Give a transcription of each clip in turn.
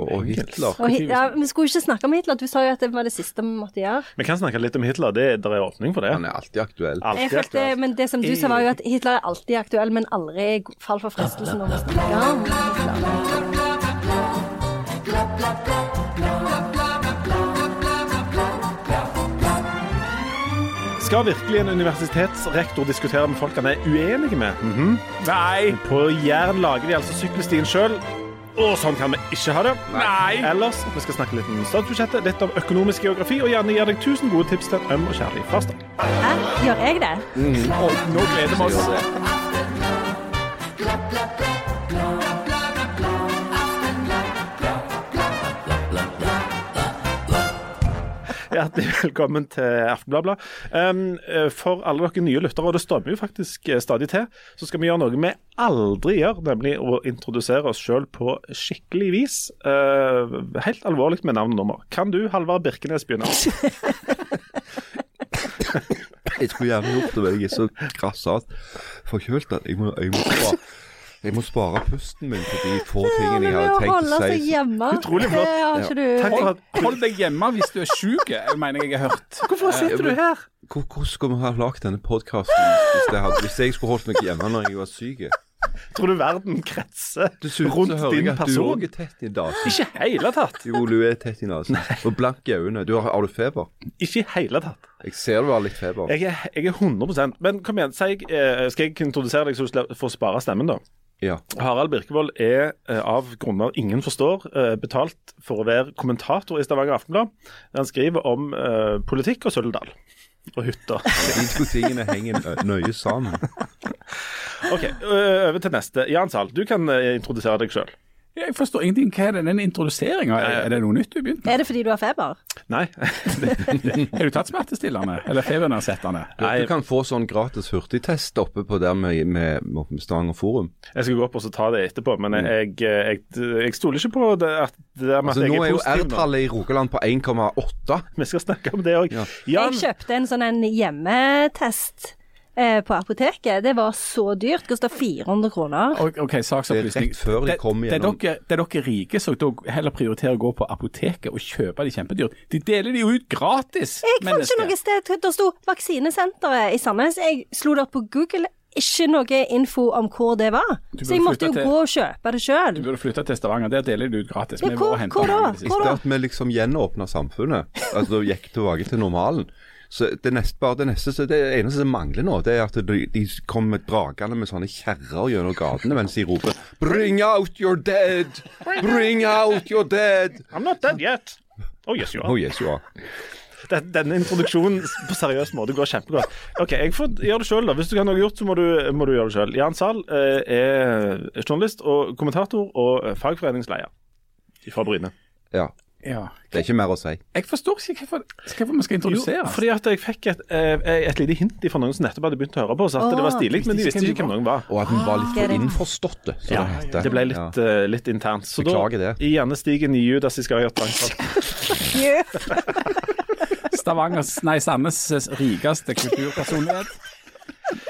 Og, og Hitler. Og, ja, vi skulle ikke snakke om Hitler. Du sa jo at det var det siste vi måtte gjøre. Vi kan snakke litt om Hitler. Det der er åpning for det. Han er alltid aktuell. Jeg Alltid følte, men det som du sa, var jo at Hitler er alltid aktuell, men aldri fall for fristelsen om å snakke om Skal virkelig en universitetsrektor diskutere med folk han er uenig med? Mhm. Nei! På Jæren lager de altså sykkelstien sjøl. Og sånn kan vi ikke ha det. Nei! Ellers vi skal snakke litt om statsbudsjettet, litt om økonomisk geografi, og gjerne gi deg 1000 gode tips til en øm og kjærlig farstad. Hæ? Gjør jeg det? Og nå gleder vi oss. Hjertelig velkommen til Aftenbladet. Um, eh, for alle dere nye lyttere, og det strømmer jo faktisk eh, stadig til, så skal vi gjøre noe vi aldri gjør, nemlig å introdusere oss sjøl på skikkelig vis. Uh, helt alvorlig med navn og nummer. Kan du, Halvard Birkenes, begynne? Jeg skulle gjerne gjort det, men jeg er så grassat forkjølt at jeg må, jeg må, jeg må spare pusten min på de få tingene jeg hadde tenkt å seg si. hjemme. Utrolig flott. Du Takk for at Hold deg hjemme hvis du er sjuk, mener jeg jeg har hørt. Hvorfor sitter du her? Hvor, hvor skulle vi ha lagd denne podkasten hvis, hvis jeg skulle holdt meg hjemme når jeg var syk? Tror du verden kretser Dessuten rundt din jeg at du person? òg er tett i nesen. Ikke i hele tatt. Jo, du er tett i nesen. Og blank i øynene. Du har, har du feber? Ikke i hele tatt. Jeg ser du har litt feber. Jeg er, jeg er 100% Men kom igjen, eh, skal jeg introdusere deg så du får spare stemmen, da? Ja. Harald Birkevold er eh, av grunner ingen forstår, eh, betalt for å være kommentator i Stavanger Aftenblad. Han skriver om eh, politikk og Suldal. Og hytter. De to tingene henger nøye sammen. OK, over til neste. Jan Zahl, du kan introdusere deg sjøl. Jeg forstår ingenting. Hva er det, den introduseringa? Er det noe nytt du begynte med? Er det fordi du har feber? Nei. Har du tatt smertestillende eller febernedsettende? Du, Nei. du kan få sånn gratis hurtigtest oppe på der med, med, med Stavanger Forum. Jeg skal gå opp og så ta det etterpå, men jeg, jeg, jeg stoler ikke på det, at det der med Altså, at jeg nå er er jo. R-tallet i Rogaland på 1,8. Vi skal snakke om det òg. Ja. Jeg kjøpte en sånn en hjemmetest på apoteket. Det var så dyrt. Kosta 400 kroner. Ok, saksopplysning. Det de Det- det er dere, det er dere rike som heller prioriterer å gå på apoteket og kjøpe de kjempedyrt. De deler de jo ut gratis, Jeg fant ikke noe sted Det sto Vaksinesenteret i Sandnes. Jeg slo det opp på Google. Ikke noe info om hvor det var. Så jeg måtte jo til- gå og kjøpe det Du burde flytte til Stavanger, der deler de ut gratis. Ja, hvor- var hvor da? Etter at vi liksom gjenåpna samfunnet, altså da gikk tilbake til normalen. Så det neste, bare det neste, så det eneste som mangler nå, det er at de, de kommer dragende med sånne kjerrer gjennom gatene mens de roper 'Bring out your dead! Bring out your dead!' I'm not dead yet. Oh, yes, you are. Oh, yes, ja. Den- Denne introduksjonen på seriøs måte går kjempegodt. OK, jeg får gjøre det sjøl, da. Hvis du kan ha noe gjort, så må du, må du gjøre det sjøl. Jan Zahl eh, er journalist og kommentator og fagforeningsleder fra Bryne. ja. Ja. Det er ikke mer å si. Jeg forstår ikke hvorfor, vi skal Jo, introdusere. fordi at jeg fikk et, et, et lite hint fra noen som nettopp hadde begynt å høre på oss, at det var stilig, men de visste ikke hvem noen var. Og at vi var litt for innforstått innforståtte, som Ja, det heter. det ble litt, Ja. uh, litt internt. Så da, Beklager det. i stigen i Judas Iskariot. Stavangers, nei, Sandnes' rikeste kulturpersonlighet.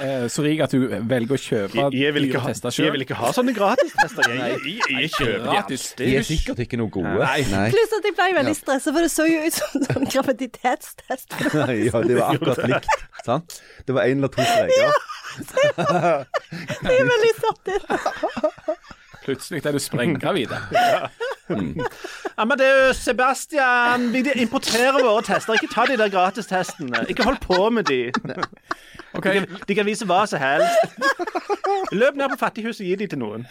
Eh, så rik at du velger å kjøpe Jeg, jeg, vil ikke ha, tester jeg vil ikke ha sånne gratistester. Jeg, jeg, jeg, jeg kjøper de Gratis. alltid. De er sikkert ikke noe gode. Nei. Nei. Pluss at jeg ble veldig stressa, for det så jo ut som sånn graviditetstest. ja, det var akkurat likt. Sant? Det var én eller to streker. det er veldig satt ut. Plutselig er du sprenggravid. jo Sebastian, vi importerer våre tester. Ikke ta de der gratistestene. Ikke hold på med de. Okay. De kan, de kan vise hva som helst. Løp ned på fattighuset og gi de til noen.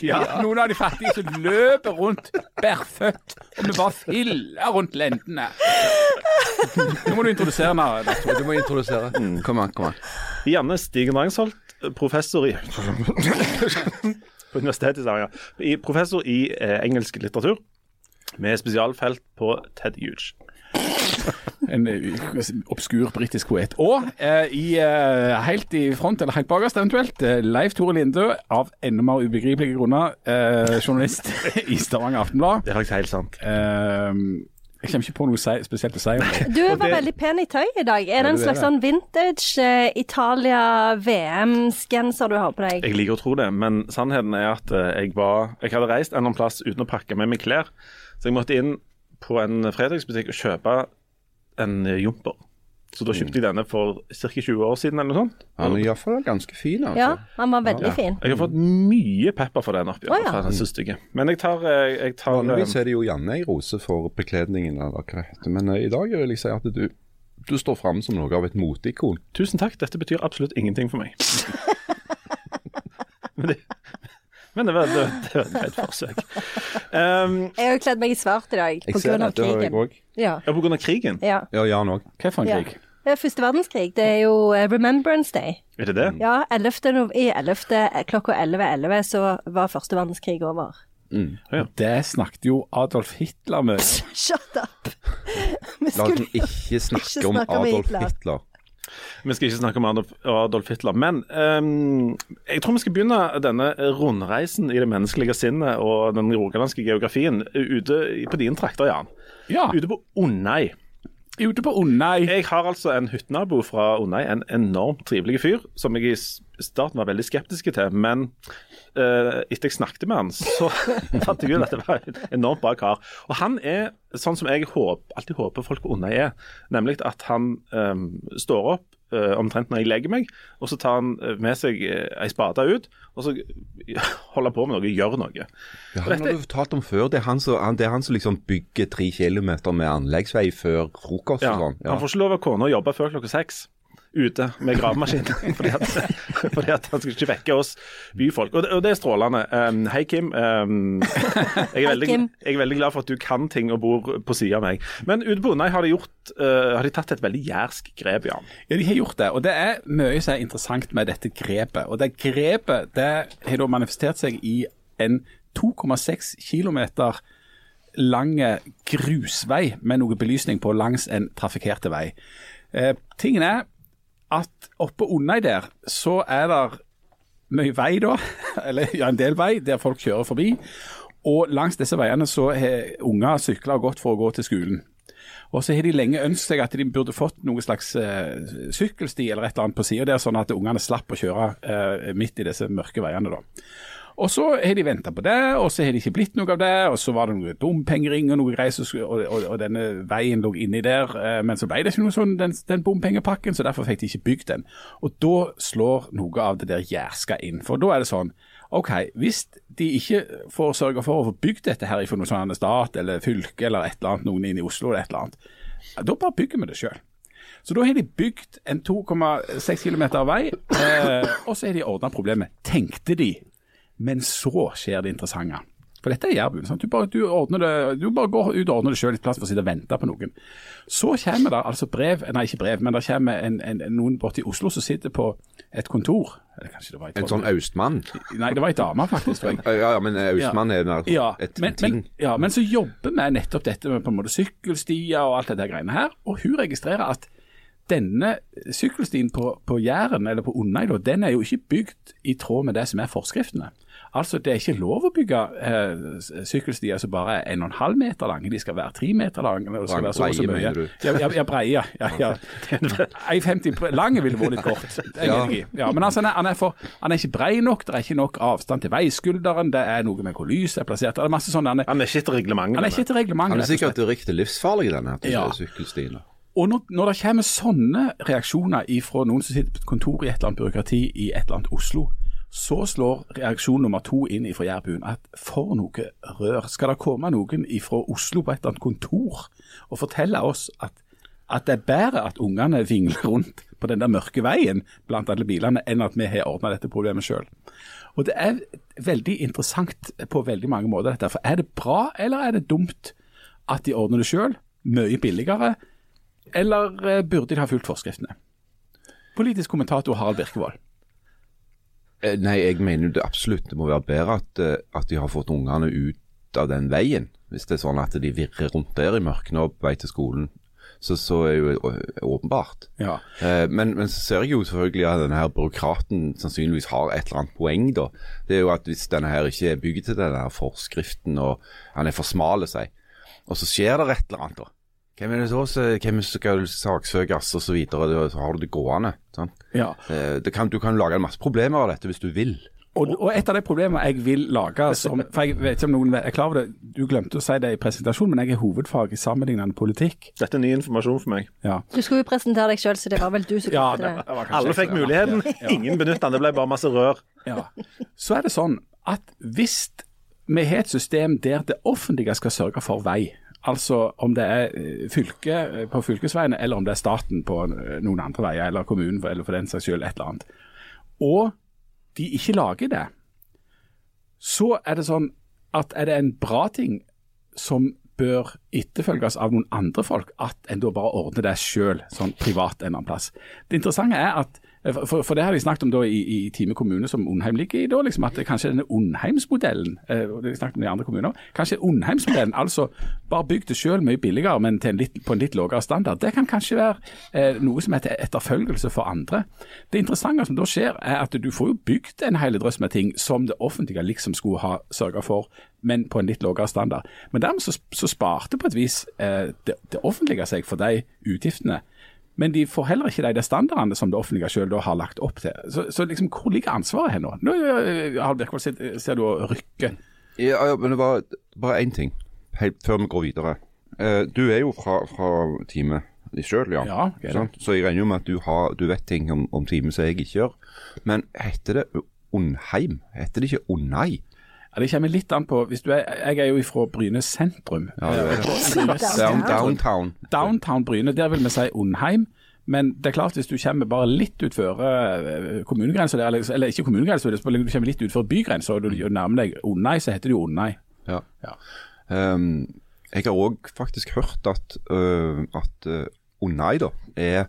ja, Noen av de fattige som løper rundt bærføtt og med bare filler rundt lendene. Nå må du introdusere meg. Du må introdusere. Kom an, kom an. Janne Stigen Rangsholt, professor i På Universitetet i Stavanger. Professor i eh, engelsk litteratur med spesialfelt på Ted Hughes. En eh, obskur britisk poet. Og eh, i, eh, helt i front, eller helt bakerst eventuelt, eh, Leif Tore Lindø, av enda mer ubegripelige grunner, eh, journalist i Stavanger Aftenblad. Det er faktisk helt sant. Eh, Jeg kommer ikke på noe si- spesielt å si om det. Du var veldig pen i tøy i dag. Er det en slags sånn vintage eh, Italia-VM-genser du har på deg? Jeg liker å tro det, men sannheten er at eh, jeg var Jeg hadde reist en eller annen plass uten å pakke med meg klær, så jeg måtte inn på en fredagsbutikk og kjøpe en jumper. Så da kjøpte jeg denne for ca. 20 år siden eller noe sånt. Han er iallfall ganske fin, altså. Ja, han var veldig fin. Jeg har fått mye pepper for den oppi. Oh, ja. den. Men jeg tar, eh, jeg tar Vanligvis eh, er det jo Janne i rose for bekledningen, eller hva det heter. Men uh, i dag vil jeg si at du, du står fram som noe av et moteikon. Tusen takk, dette betyr absolutt ingenting for meg. men, det, men det var, det, det var et forsøk. Um, Jeg har jo kledd meg i svart i dag pga. krigen. det, har jeg også. òg. Ja. ja, av krigen. ja. Ja, Jan òg. Hva for en Ja. krig? Det er Første verdenskrig. Det er jo eh, Remembrance Day. Er det det? Ja, 11. nov i 11. klokka 11.11 så var første verdenskrig over. Det snakket jo Adolf Hitler med. Shut up! La oss ikke snakke om Adolf Hitler. Hitler. Vi skal ikke snakke om Adolf, Hitler, men um, jeg tror vi skal begynne denne rundreisen i det menneskelige sinnet og den rogalandske geografien ute på dine trakter, Jan. Ja, Ute på Onnei. ute på Onnei. Jeg har altså en hyttenabo fra Onnei, en enormt trivelig fyr, som jeg i starten var veldig skeptiske til, men uh, etter jeg snakket med han, så fant jeg ut at det var en enormt bra kar. Og han er sånn som jeg håp, alltid håper folk på Undøy er, nemlig at han um, står opp uh, omtrent når jeg legger meg, og så tar han eh, med seg uh, ei spade ut, og så holder han på med noe, gjør noe. Ja, han har du fortalt om før. Det er han som, han, det han som liksom bygger tre kilometer med anleggsvei før frokost Ja, og sånn. Han får ikke lov av kona å jobbe før klokka seks. Ute med gravemaskin, fordi, at, fordi at han skulle ikke vekke oss byfolk. Og det, og det er strålende. Um, hei, Kim. Um, jeg, er veldig, jeg er veldig glad for at du kan ting og bor på sida av meg. Men ute på Onnei har uh, Har de tatt et veldig jærsk grep, Jan. Ja, de har gjort det. Og det er mye som er interessant med dette grepet. Og det grepet det har da manifestert seg i en 2,6 km lang grusvei med noe belysning på langs en trafikkerte vei. Eh, tingen er at oppe under der så er det mye vei da, eller ja, en del vei der folk kjører forbi. Og langs disse veiene så har unger sykla og gått for å gå til skolen. Og så har de lenge ønsket seg at de burde fått noe slags uh, sykkelsti eller et eller annet på sida der, sånn at ungene slapp å kjøre uh, midt i disse mørke veiene. da. Og så har de venta på det, og så har det ikke blitt noe av det. Og så var det noe bompengering og noe greier, og, og, og denne veien lå inni der. eh, Men så ble det ikke noe sånn, den, den bompengepakken, så derfor fikk de ikke bygd den. Og da slår noe av det der jærska inn. For da er det sånn OK, hvis de ikke får sørge for å få bygd dette her fra noe sånn stat eller fylke eller et eller annet, noen inn i Oslo eller et eller annet, da bare bygger vi det sjøl. Så da har de bygd en 2,6 km vei, eh, og så har de ordna problemet, tenkte de. Men så skjer det interessante. For dette er Jærbuen. Du du du bare går ut og ordner det sjøl, litt plass for å sitte og vente på noen. Så kommer det altså brev, nei ikke brev, men det kommer en, en, noen borte i Oslo som sitter på et kontor. Eller kanskje det var i En sånn austmann. Nei, det var ei dame, faktisk. Ja, ja, men austmann er mer ja, et men, ting. men, ja, men så jobber vi nettopp dette med på en måte sykkelstier og alt det der greiene her. Og hun registrerer at denne sykkelstien på, på Jæren, eller på Onnøy, den er jo ikke bygd i tråd med det som er forskriftene. Altså, Det er ikke lov å bygge eh, sykkelstier som bare er 1,5 meter lange. De skal være 3 meter lange. det skal være så og så mye. Ja, ja, ja breie. Ja, ja. 1,50 lang ville vært litt kort. Ja. Ja, men altså, han er, han, er for, han er ikke brei nok. Det er ikke nok avstand til veiskulderen. Det er noe med hvor lyset er plassert. Det er masse sånne, han er, Han er ikke etter reglementet. han er ikke etter reglementet. Han er sikkert direkte livsfarlig, denne Ja. sykkelstien. Og når, når det kommer sånne reaksjoner fra noen som sitter på et kontor i et eller annet byråkrati i et eller annet Oslo, så slår reaksjon nummer to inn fra Jærbuen at for noe rør. Skal det komme noen fra Oslo på et eller annet kontor og fortelle oss at, at det er bedre at ungene vingler rundt på den der mørke veien blant alle bilene, enn at vi har ordna dette problemet sjøl? Og det er veldig interessant på veldig mange måter, dette. For er det bra, eller er det dumt at de ordner det sjøl? Mye billigere? Eller eh, burde de ha fulgt forskriftene? Politisk kommentator Harald Birkevold. Eh, Nei, jeg mener det absolutt det må være bedre at, eh, at de har fått ungene ut av den veien. Hvis det er sånn at de virrer rundt der i mørket og på vei til skolen, så, så er jo åpenbart. Ja. Eh, Men, men så ser jeg jo selvfølgelig at denne her byråkraten sannsynligvis har et eller annet poeng, da. Det er jo at hvis denne her ikke er bygd til denne her forskriften, og han er for smal, seg, og så skjer det et eller annet, da. Hvem er det så, hvem skal saksøkes og så har du det gående. Sant? Ja. Eh, Det kan, du kan lage en masse problemer av dette hvis du vil. Og, og et av de problemene jeg vil lage som, For jeg vet ikke om noen er klar over det, du glemte å si det i presentasjonen, men jeg er hovedfag i sammenlignende politikk. Dette er ny informasjon for meg. Ja. Du skulle jo presentere deg sjøl, så det var vel du som Ja, det. det Alle fikk muligheten, Ja. ingen benytta den. Det ble bare masse rør. Ja. Så er det sånn at hvis vi har et system der det offentlige skal sørge for vei, altså om det er eh, fylke eh, på fylkesveiene, eller om det er staten på eh, noen andre veier, eller kommunen, eller for den saks skyld et eller annet, og de ikke lager det, så er det sånn at er det en bra ting som bør etterfølges av noen andre folk, at en da bare ordner det sjøl, sånn privat en eller annen plass. Det interessante er at for, for det har vi snakket om da i, i Time kommune, som Undheim ligger i. da, liksom At kanskje denne Undheimsmodellen eh, og det vi snakket om i andre kommuner, kanskje Undheimsmodellen, altså bare bygg det sjøl mye billigere, men en litt, på en litt lavere standard. Det kan kanskje være eh, noe som heter etterfølgelse for andre. Det interessante som da skjer, er at du får jo bygd en hel drøss med ting som det offentlige liksom skulle ha sørga for, men på en litt lavere standard. Men dermed så, så sparte på et vis eh, det, det offentlige seg for de utgiftene. Men de får heller ikke de der standardene som det offentlige selv da har lagt opp til. Så, så liksom, hvor ligger ansvaret her nå? Nå har Birkvold, ser, ser du å rykke. Ja, ja, men det var bare én ting helt før vi går videre. Eh, du er jo fra, fra teamet sjøl, ja. Ja. Sant? Så jeg regner jo med at du, har, du vet ting om, om teamet som jeg ikke gjør. Men heter det Undheim? Heter det ikke Undai? Ja, det kommer litt an på hvis du er, Jeg er jo fra Bryne sentrum. Ja, det er Downtown. downtown. Bryne, der vil vi si Undheim. Men det er klart hvis du kommer bare litt utfor uh, kommunegrensa, eller, eller ikke kommunegrensa, du kommer litt utfor bygrensa og du nærmer deg Undheim, så heter det jo Undheim. Ja. Ja. Um, jeg har òg faktisk hørt at, uh, at uh, Undheim da er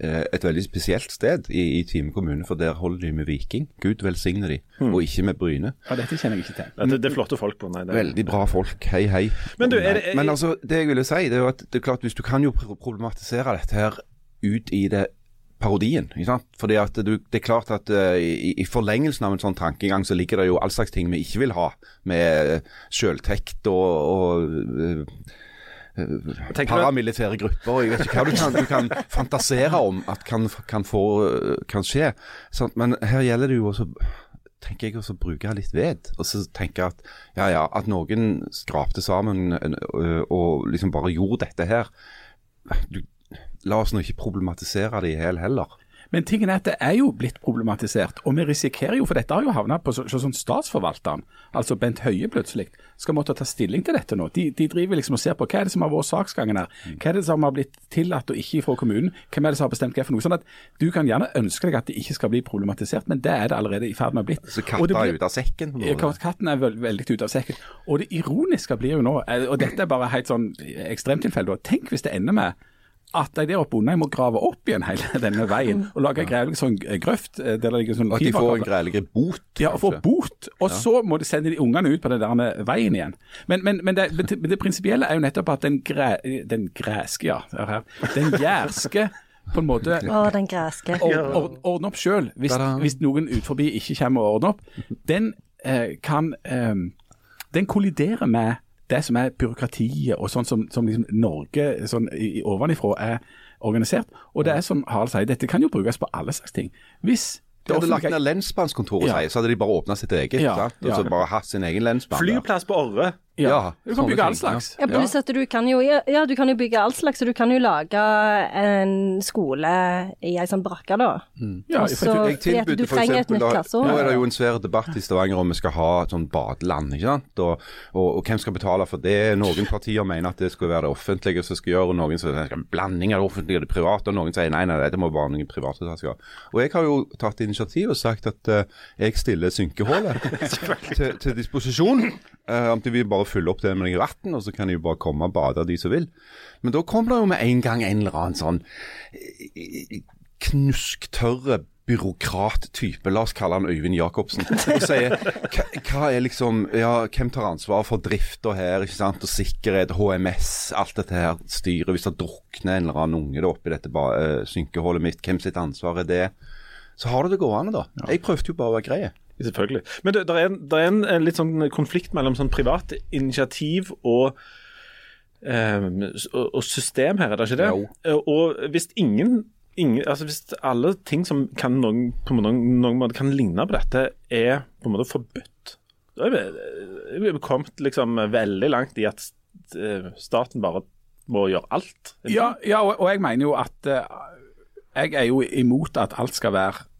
et veldig spesielt sted i, i Time kommune, for der holder de med Viking. Gud velsigne de, og ikke med Bryne. Ja, dette kjenner jeg ikke til. Det, det er flotte folk på nei, det. Veldig bra folk. Hei, hei. Men du, er det- Men altså, det jeg ville si, det er jo at det er klart, hvis du kan jo problematisere dette her ut i det parodien. ikke sant? Fordi at du, Det er klart at uh, i, i forlengelsen av en sånn tankegang så ligger det jo all slags ting vi ikke vil ha, med uh, sjøltekt og, og eh, du- paramilitære grupper. Jeg vet ikke hva du kan, du kan fantasere om at kan, kan, få, kan skje. Sant? Men her gjelder det jo også tenker jeg også å bruke litt ved. Og så tenker jeg at ja, ja, at noen skrapte sammen og liksom bare gjorde dette her. Du, la oss nå ikke problematisere det i hjel heller. Men tingen er at det er jo blitt problematisert, og vi risikerer jo, for dette har jo havnet på så, så, sånn statsforvalteren, altså Bent Høie plutselig, skal måtte ta stilling til dette nå. De, de driver liksom og ser på hva er det som har vært saksgangen her, hva er det som har blitt tillatt og ikke fra kommunen, hvem er det som har bestemt hva for noe. Sånn at du kan gjerne ønske deg at det ikke skal bli problematisert, men det er det allerede i ferd med å bli. Så katta det er blir- ute av sekken. måte. Katten er veld, veldig ute av sekken. Og det ironiske blir jo nå, eh, og dette er bare helt sånn ekstremtilfelle, tenk hvis det ender med at de der oppe under må grave opp igjen hele denne veien og lage en greielig sånn grøft eh, der det ligger sånn at de får en greiligere bot. Ja, og får bot, og så må de sende de ungene ut på den der veien igjen. Men, men, men det, men det prinsipielle er jo nettopp at den, gre, den greske, ja, hør her, den jærske på en måte Å, den greske. or, or, ordne opp sjøl, hvis, hvis noen ut forbi ikke kommer og ordner opp. Den eh, kan eh, Den kolliderer med det som er byråkratiet og sånn som, som liksom Norge sånn i, i ovenifra er organisert. Og det er som Harald sier, dette kan jo brukes på alle slags ting. Hvis De hadde lagt ned lensmannskontoret, Ja. sier, så hadde de bare åpna sitt eget. Ja, ja. Og så bare hatt sin egen lensmann. Flyplass på Orre. Ja, Ja, Du kan bygge all slags. Ja, pluss at du kan jo ja, du kan jo bygge all slags, så du kan jo lage en skole i ei sånn brakke, da. Ja, Også, Jeg tilbudte for eksempel, da- Nå er det jo en svær debatt i Stavanger om vi skal ha et sånn badeland. ikke sant? Og, og, og hvem skal betale for det? Noen partier mener at det skal være det offentlige som skal gjøre, og noen sier skal være en blanding av det offentlige og det private, og noen sier nei, nei, nei, det må bare noen private ta seg av. Og jeg har jo tatt initiativ og sagt at uh, jeg stiller synkehullet til, til disposisjon. uh, om de vil bare fylle opp det med noe vann, og så kan de jo bare komme og bade de som vil. Men da kommer det jo med en gang en eller annen sånn eh, knusktørre byråkrattype, la oss kalle han Øyvind Jacobsen, og sier hva, er liksom, ja, hvem tar ansvar for drifta her, ikke sant, og sikkerhet, HMS, alt dette her styret, hvis det drukner en eller annen unge da oppi dette eh, synkehullet mitt, hvem sitt ansvar er det? Så har du det gående da. Jeg prøvde jo bare å være grei. Selvfølgelig. Men det, der er, en, der er en, eh, litt sånn konflikt mellom sånn privat initiativ og um, og, system her, er det ikke det? Jo. Eh, Og hvis ingen, ingen altså Hvis alle ting som kan noen, på noen, noen måte kan ligne på dette, er på en måte forbudt, da er vi, er vi kommet liksom veldig langt i at eh, staten bare må gjøre alt. Ja, ja og, og jeg mener jo at eh, Jeg er jo imot at alt skal være eh,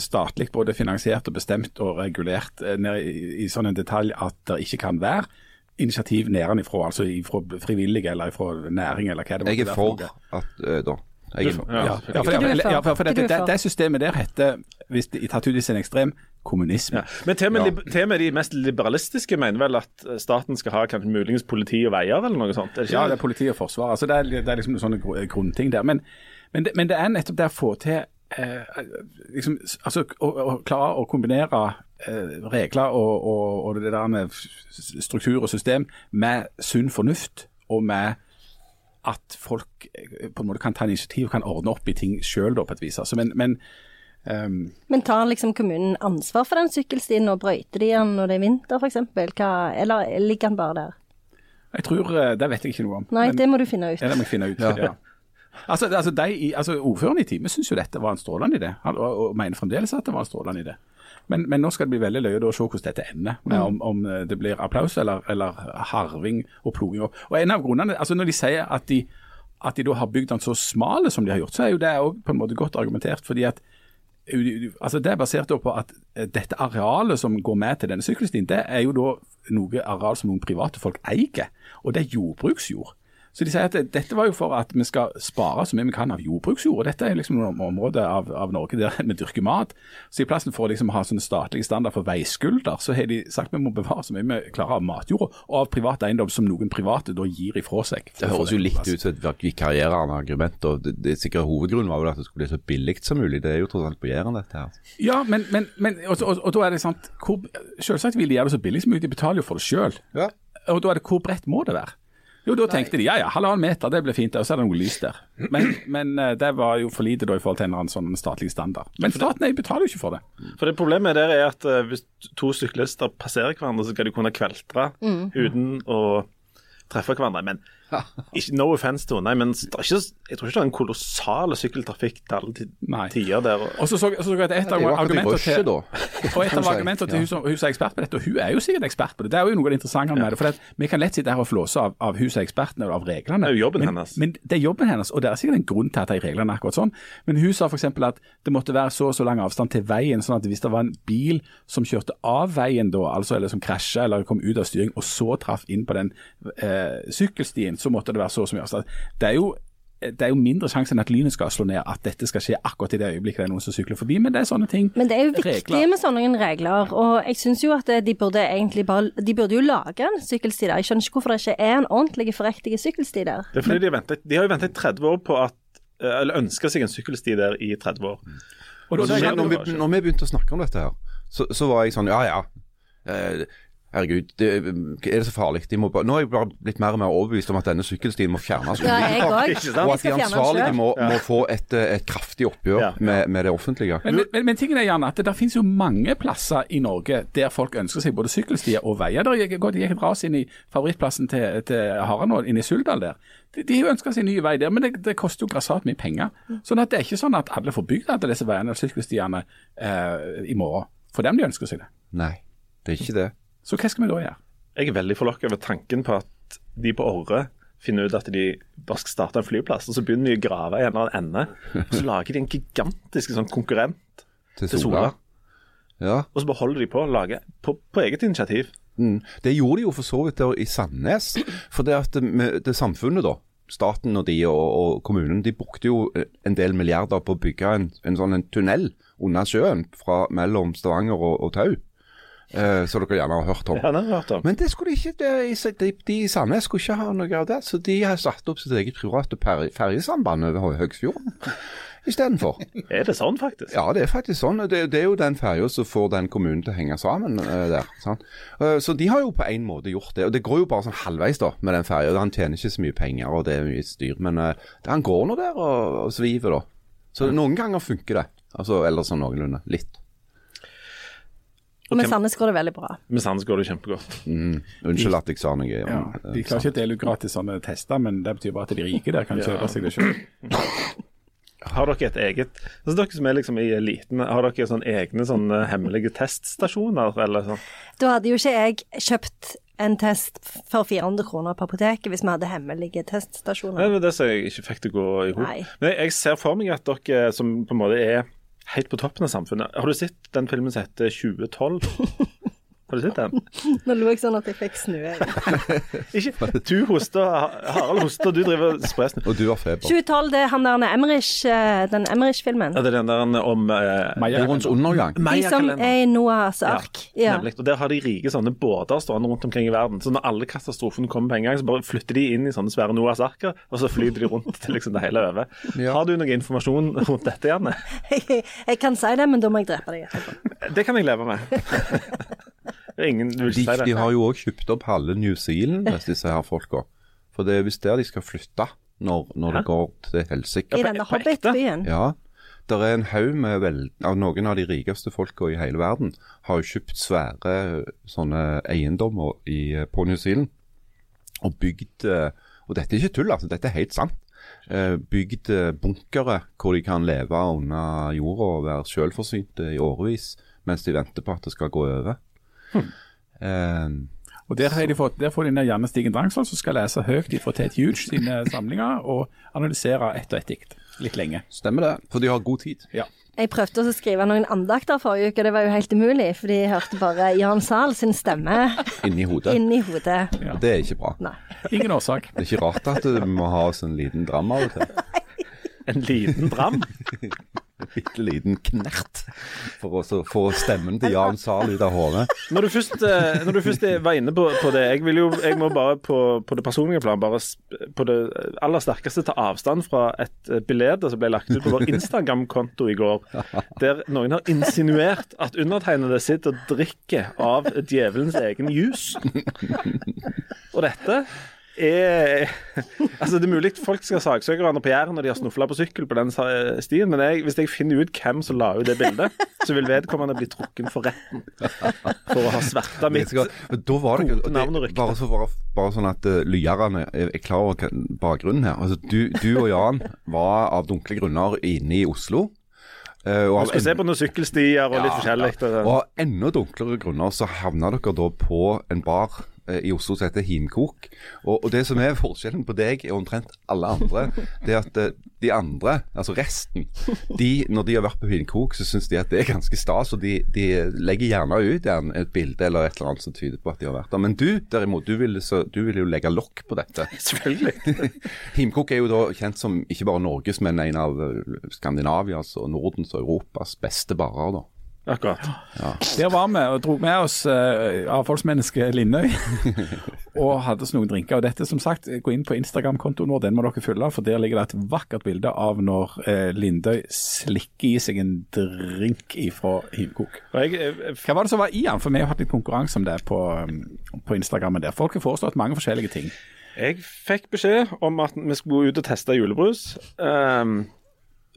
statlig både finansiert og bestemt og regulert eh, ned i, i sånn en detalj at det ikke kan være initiativ nedenfra, altså fra frivillige eller fra næring eller hva det Jeg måtte er være for at eh, da. Jeg er, Ja, Ja, ja, for, du er for. ja, for, for det, det, det systemet der heter, hvis det er tatt ut i sin ekstrem, kommunisme. Ja. Men til og, med, Ja. de mest liberalistiske mener vel at eh, staten skal ha kanskje muligens politi og veier, eller noe sånt? Er det ikke Ja, det er politi og forsvar. Altså, det, er, det er liksom sånne grunnting der. Men, men, det, men det er nettopp det å få til eh, liksom, altså, å, å klare å kombinere eh, regler og, og, og det der med struktur og system med sunn fornuft og med at folk eh, på en måte kan ta initiativ og kan ordne opp i ting sjøl, på et vis. Altså, men, men Um, Men tar liksom kommunen ansvar for den sykkelstien, og brøyter de den når det er vinter f.eks.? Eller ligger den bare der? jeg tror eh, Det vet jeg ikke noe om. Nei, men, det må du finne ut. Ja, det må jeg finne ut. Ja. Altså, altså, de, altså, Ordføreren i Time syns jo dette var en strålende idé, Han- og, og mener fremdeles at det var en strålende idé. Men, men nå skal det bli veldig løye å se hvordan dette ender. Med om, om eh, det blir applaus eller, eller harving og ploging. Og, og en av grunnene, altså Når de sier at de, at de da har bygd den så smale som de har gjort, så er jo det også på en måte godt argumentert. fordi at altså Det er basert på at eh, dette arealet som går med til denne sykkelstien, det er jo da noe areal som noen private folk eier, og det er jordbruksjord. Så de sier at dette var jo for at vi skal spare så mye vi kan av jordbruksjord. og Dette er liksom noen områder av, av Norge der vi dyrker mat. Så i plassen for å liksom ha sånne statlige standard for veiskulder, så har de sagt vi må bevare så mye vi klarer av matjorda og av privat eiendom som noen private da gir ifra seg. det høres jo litt plass. ut som et vikarierende argument. og det, det sikkert Hovedgrunnen var vel at det skulle bli så billig som mulig. Det er jo tross alt på Jæren, dette her. Ja, men, men, men og, og, og da er det sant hvor, Selvsagt vil de gjøre det så billig som mulig, de betaler jo for det sjøl. Ja. Og da er det hvor bredt må det være? Jo, da tenkte de ja ja, halvannen meter, det blir fint, og så er det noe lys der. Men, men eh, det var jo for lite da i forhold til en eller annen sånn statlig standard. Men staten jeg betaler jo ikke for det. For det Problemet der er at eh, hvis to syklister passerer hverandre, så skal de kunne kveltre uten å treffe hverandre. Men ikke, No offense to nei, men det er ikke, jeg tror ikke det er en kolossal sykkeltrafikk til alle tider der. Og så så, så jeg at et av argumentene til. Og et av argumentene til ja. hun som, hun som er ekspert på dette, og hun er jo sikkert ekspert på det, det er jo noe av det interessante med det. For vi kan lett sitte her og flåse av, av hun som er eksperten og av reglene. Det er jo jobben men, hennes. Men det er jobben hennes, og det er sikkert en grunn til at de reglene er akkurat sånn. Men hun sa f.eks. at det måtte være så og så lang avstand til veien, sånn at hvis det var en bil som kjørte av veien da, altså eller som krasja eller kom ut av styring, og så traff inn på den eh, sykkelstien, så måtte det være så og så mye avstand. Det er jo det er jo mindre sjanse enn at lynet skal slå ned, at dette skal skje akkurat i det øyeblikket det er noen som sykler forbi. Men det er sånne ting. Men det er jo viktig regler. med sånne regler, og jeg syns jo at de burde egentlig bare De burde jo lage en sykkelsti der. Jeg skjønner ikke hvorfor det ikke er en ordentlig, forriktig sykkelsti der. Det er fordi de, har ventet, de har jo ventet i 30 år på at eh, Eller ønska seg en sykkelsti der i 30 år. Og da, når, vi, når vi begynte å snakke om dette her, så, så var jeg sånn Ja ja. Herregud, det, er det så farlig? De må bare, nå er jeg bare blitt mer og mer overbevist om at denne sykkelstien må fjernes. Ja. Og at de ansvarlige må, må få et, eh, et kraftig oppgjør Ja. med, med det offentlige. Men, men, men tingen er gjerne at det der finnes jo mange plasser i Norge der folk ønsker seg både sykkelstier og veier. Der gikk, jeg gikk et ras inn i favorittplassen til, til Haran nå, inne i Suldal der. De, de ønsker seg ny vei der, men det, det koster jo grassat mye penger. Sånn at det er ikke sånn at alle får bygd alle disse veiene og sykkelstiene eh, i morgen. For dem de ønsker seg det. Nei, det er ikke det. Så hva skal vi da gjøre? Jeg er veldig forlokket over tanken på at de på Orre finner ut at de bare skal starte en flyplass, og så begynner de å grave i en eller annen ende. Og så lager de en gigantisk sånn konkurrent Til til Sola. Sola. Ja. Og så bare holder de på å lage på, på eget initiativ. Mm. Det gjorde de jo for så vidt der i Sandnes. For det at det, med det samfunnet, da, staten og de og, og kommunen, de brukte jo en del milliarder på å bygge en, en sånn en tunnel under sjøen fra, mellom Stavanger og, og Tau. Eh, som dere gjerne har hørt om. Har hørt om. Men det skulle ikke, de, de, de i Sandnes skulle ikke ha noe av det. Så de har satt opp sitt eget private ferjesamband over Hø- Høgsfjorden istedenfor. Er det sånn, faktisk? Ja, det er faktisk sånn. Det, det er jo den ferja som får den kommunen til å henge sammen uh, der. Sant? Uh, så de har jo på en måte gjort det. Og det går jo bare sånn halvveis da med den ferja. Han tjener ikke så mye penger, og det er mye styr. Men uh, han går nå der og, og sviver, da. Så noen ganger funker det. Altså, eller sånn noenlunde. Litt. Og med Sandnes går det veldig bra. Med Sandnes går det kjempegodt. Unnskyld at jeg sa noe. Ja, om, de eh, klarer ikke å dele ut gratis sånne tester, men det betyr bare at de rike der kan kjøpe seg det sjøl. Har dere et eget altså Dere som er liksom i eliten, har dere sånn egne sånne hemmelige teststasjoner? Eller sånn? Da hadde jo ikke jeg kjøpt en test for 400 kroner på apoteket hvis vi hadde hemmelige teststasjoner. Det var det som jeg ikke fikk til å gå i hop. Men jeg ser for meg at dere som på en måte er helt på toppen av samfunnet Har du sett den filmen som heter 2012? Har du sett den? Nå lo jeg sånn at jeg fikk snue. Ikke, du hoster, Harald hoster, du driver og sprer snø. Og du har feber. 2012, det er han der Emmerich, eh, den Emmerich-filmen. Ja, det er den der om eh, Jordens undergang. De som er i Noahs ark. Ja. Nemlig. Og Der har de rike sånne båter stående rundt omkring i verden. Så når alle katastrofene kommer på en gang, så bare flytter de inn i sånne svære Noahs arker, og så flyter de rundt til liksom det hele er over. Ja. Har du noe informasjon rundt dette, Janne? Jeg, jeg kan si det, men da må jeg drepe deg etterpå. Det kan jeg leve med. Det er Ingen vil De, si det. de har jo òg kjøpt opp halve New Zealand, disse her folka. For det er visst der de skal flytte når, når det går til helsike. I denne? Hobbit-byen. Ja. Der er en haug med vel, av noen av de rikeste folka i hele verden har jo kjøpt svære sånne eiendommer i, på New Zealand. Og bygd eh, Og dette er ikke tull, altså. Dette er helt sant. Eh, Bygd eh, bunkere hvor de kan leve under jorda og være selvforsynte i årevis mens de venter på at det skal gå over. Eh, Og der, har de fått, der får de ned Janne Stigen Drangsvold, som skal lese høyt fra Tate Huge sine samlinger og analysere ett og ett dikt. Litt lenge. stemmer det. For de har god tid. Ja. Jeg prøvde også å skrive noen andakter forrige uke, og det var jo helt umulig, for de hørte bare Jan Zahl sin stemme Inni hodet. inni hodet. Det er ikke bra. Nei. Ingen årsak. Det er ikke rart at du må ha oss en liten dram av og til. En liten dram. Bitte liten knert for å få stemmen til Jan Zahl ut av hodet. Når eh, når du først var inne på, på det jeg, vil jo, jeg må bare på, på det personlige plan bare på det aller sterkeste ta avstand fra et eh, bilde som ble lagt ut på vår Instagram-konto i går, der noen har insinuert at undertegnede sitter og drikker av djevelens egen jus. Og dette er Altså, det er mulig folk skal saksøke hverandre på Jæren når de har snufla på sykkel på den stien, men jeg, hvis jeg finner ut hvem som la ut det bildet, så vil vedkommende bli trukken for retten for å ha sverta mitt gode navn og rykte. bare, så, bare, bare sånn at uh, lyerne er, klar over bakgrunnen her. Altså, du, du og Jan var av dunkle grunner inne i Oslo. Uh, og, skal se på noen sykkelstier og litt forskjellig. ja. og av enda dunklere grunner så havna dere da på en bar eh, i Oslo som heter Himkok. Og, og det som er forskjellen på deg og omtrent alle andre, det er at eh, de andre, altså resten, de, når de har vært på Himkok, så syns de at det er ganske stas. Og de, de legger gjerne ut gjerne et bilde eller et eller annet som tyder på at de har vært der. Men du derimot, du vil, så, du vil jo legge lokk på dette. Selvfølgelig. Himkok er jo da kjent som ikke bare Norges, men en av eh, Skandinavias og Nordens og Europas beste barer. da. Akkurat. Der var vi og dro med oss uh, avfallsmennesket Lindøy. og hadde oss noen drinker. Og dette, som sagt, gå inn på Instagram-kontoen vår, den må dere følge. For der ligger det et vakkert bilde av når uh, Lindøy slikker i seg en drink ifra Himkok. Jeg, Hva var det som var i den? For vi har hatt litt konkurranse om det på, um, på Instagrammen der. Folk har foreslått mange forskjellige ting. jeg fikk beskjed om at vi skulle ut og teste julebrus. ehm,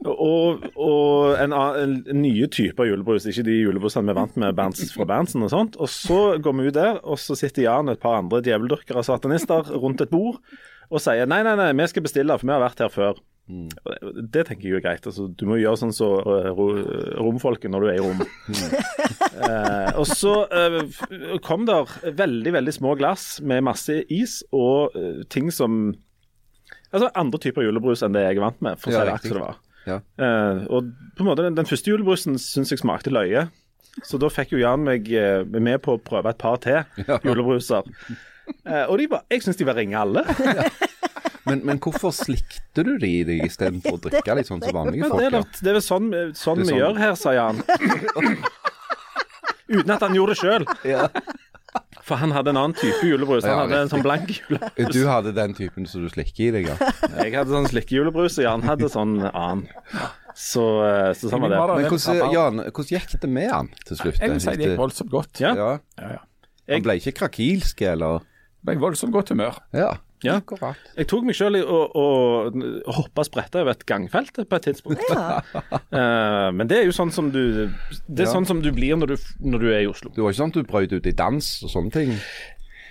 og og en, en nye typer julebrus, ikke de julebrusene vi vant med Berns, fra Berntsen og sånt. Og så går vi ut der, og så sitter Jan og et par andre djeveldyrkere og satanister rundt et bord og sier nei, nei, nei, vi skal bestille, for vi har vært her før. Mm. Det, tenker jeg jo er greit. altså Du må gjøre sånn som så, ro, romfolket når du er i rom. Eh, og så eh, kom der veldig, veldig små glass med masse is og eh, ting som Altså andre typer julebrus enn det jeg er vant med, for å si det akkurat som det var. Ja. Eh, og på en måte den, den første julebrusen syns jeg smakte løye. Så da fikk jo Jan meg eh, med på å prøve et par til Ja. julebruser. Eh, og var, jeg syns de var ringe alle. Men, men hvorfor slikte du de i deg istedenfor å drikke litt sånn som vanlige folk? det er, det er vel sånn, sånn er sånn vi gjør her, sa Jan. Uten at han gjorde det sjøl. For han hadde en annen type julebrus. Han Ja, hadde en sånn blank julebrus. Du hadde den typen som du slikker i deg, ja. Jeg hadde sånn slikkejulebrus, og Jan hadde sånn annen. Så, eh, så sånn var det. Men hvordan, Jan, hvordan gikk det med han til slutt? Jeg vil si det gikk voldsomt godt. Ja. Ja. Ja, ja. Han ble ikke krakilsk, eller? Det ble voldsomt godt humør. Ja. Ja. Akkurat. Jeg tok meg sjøl i å, å hoppe spretta over et gangfelt på et tidspunkt. Ja. uh, men det er jo sånn som du Det er Ja. sånn som du blir når du, når du er i Oslo. Det var ikke sånn at du brøt ut i dans og sånne ting?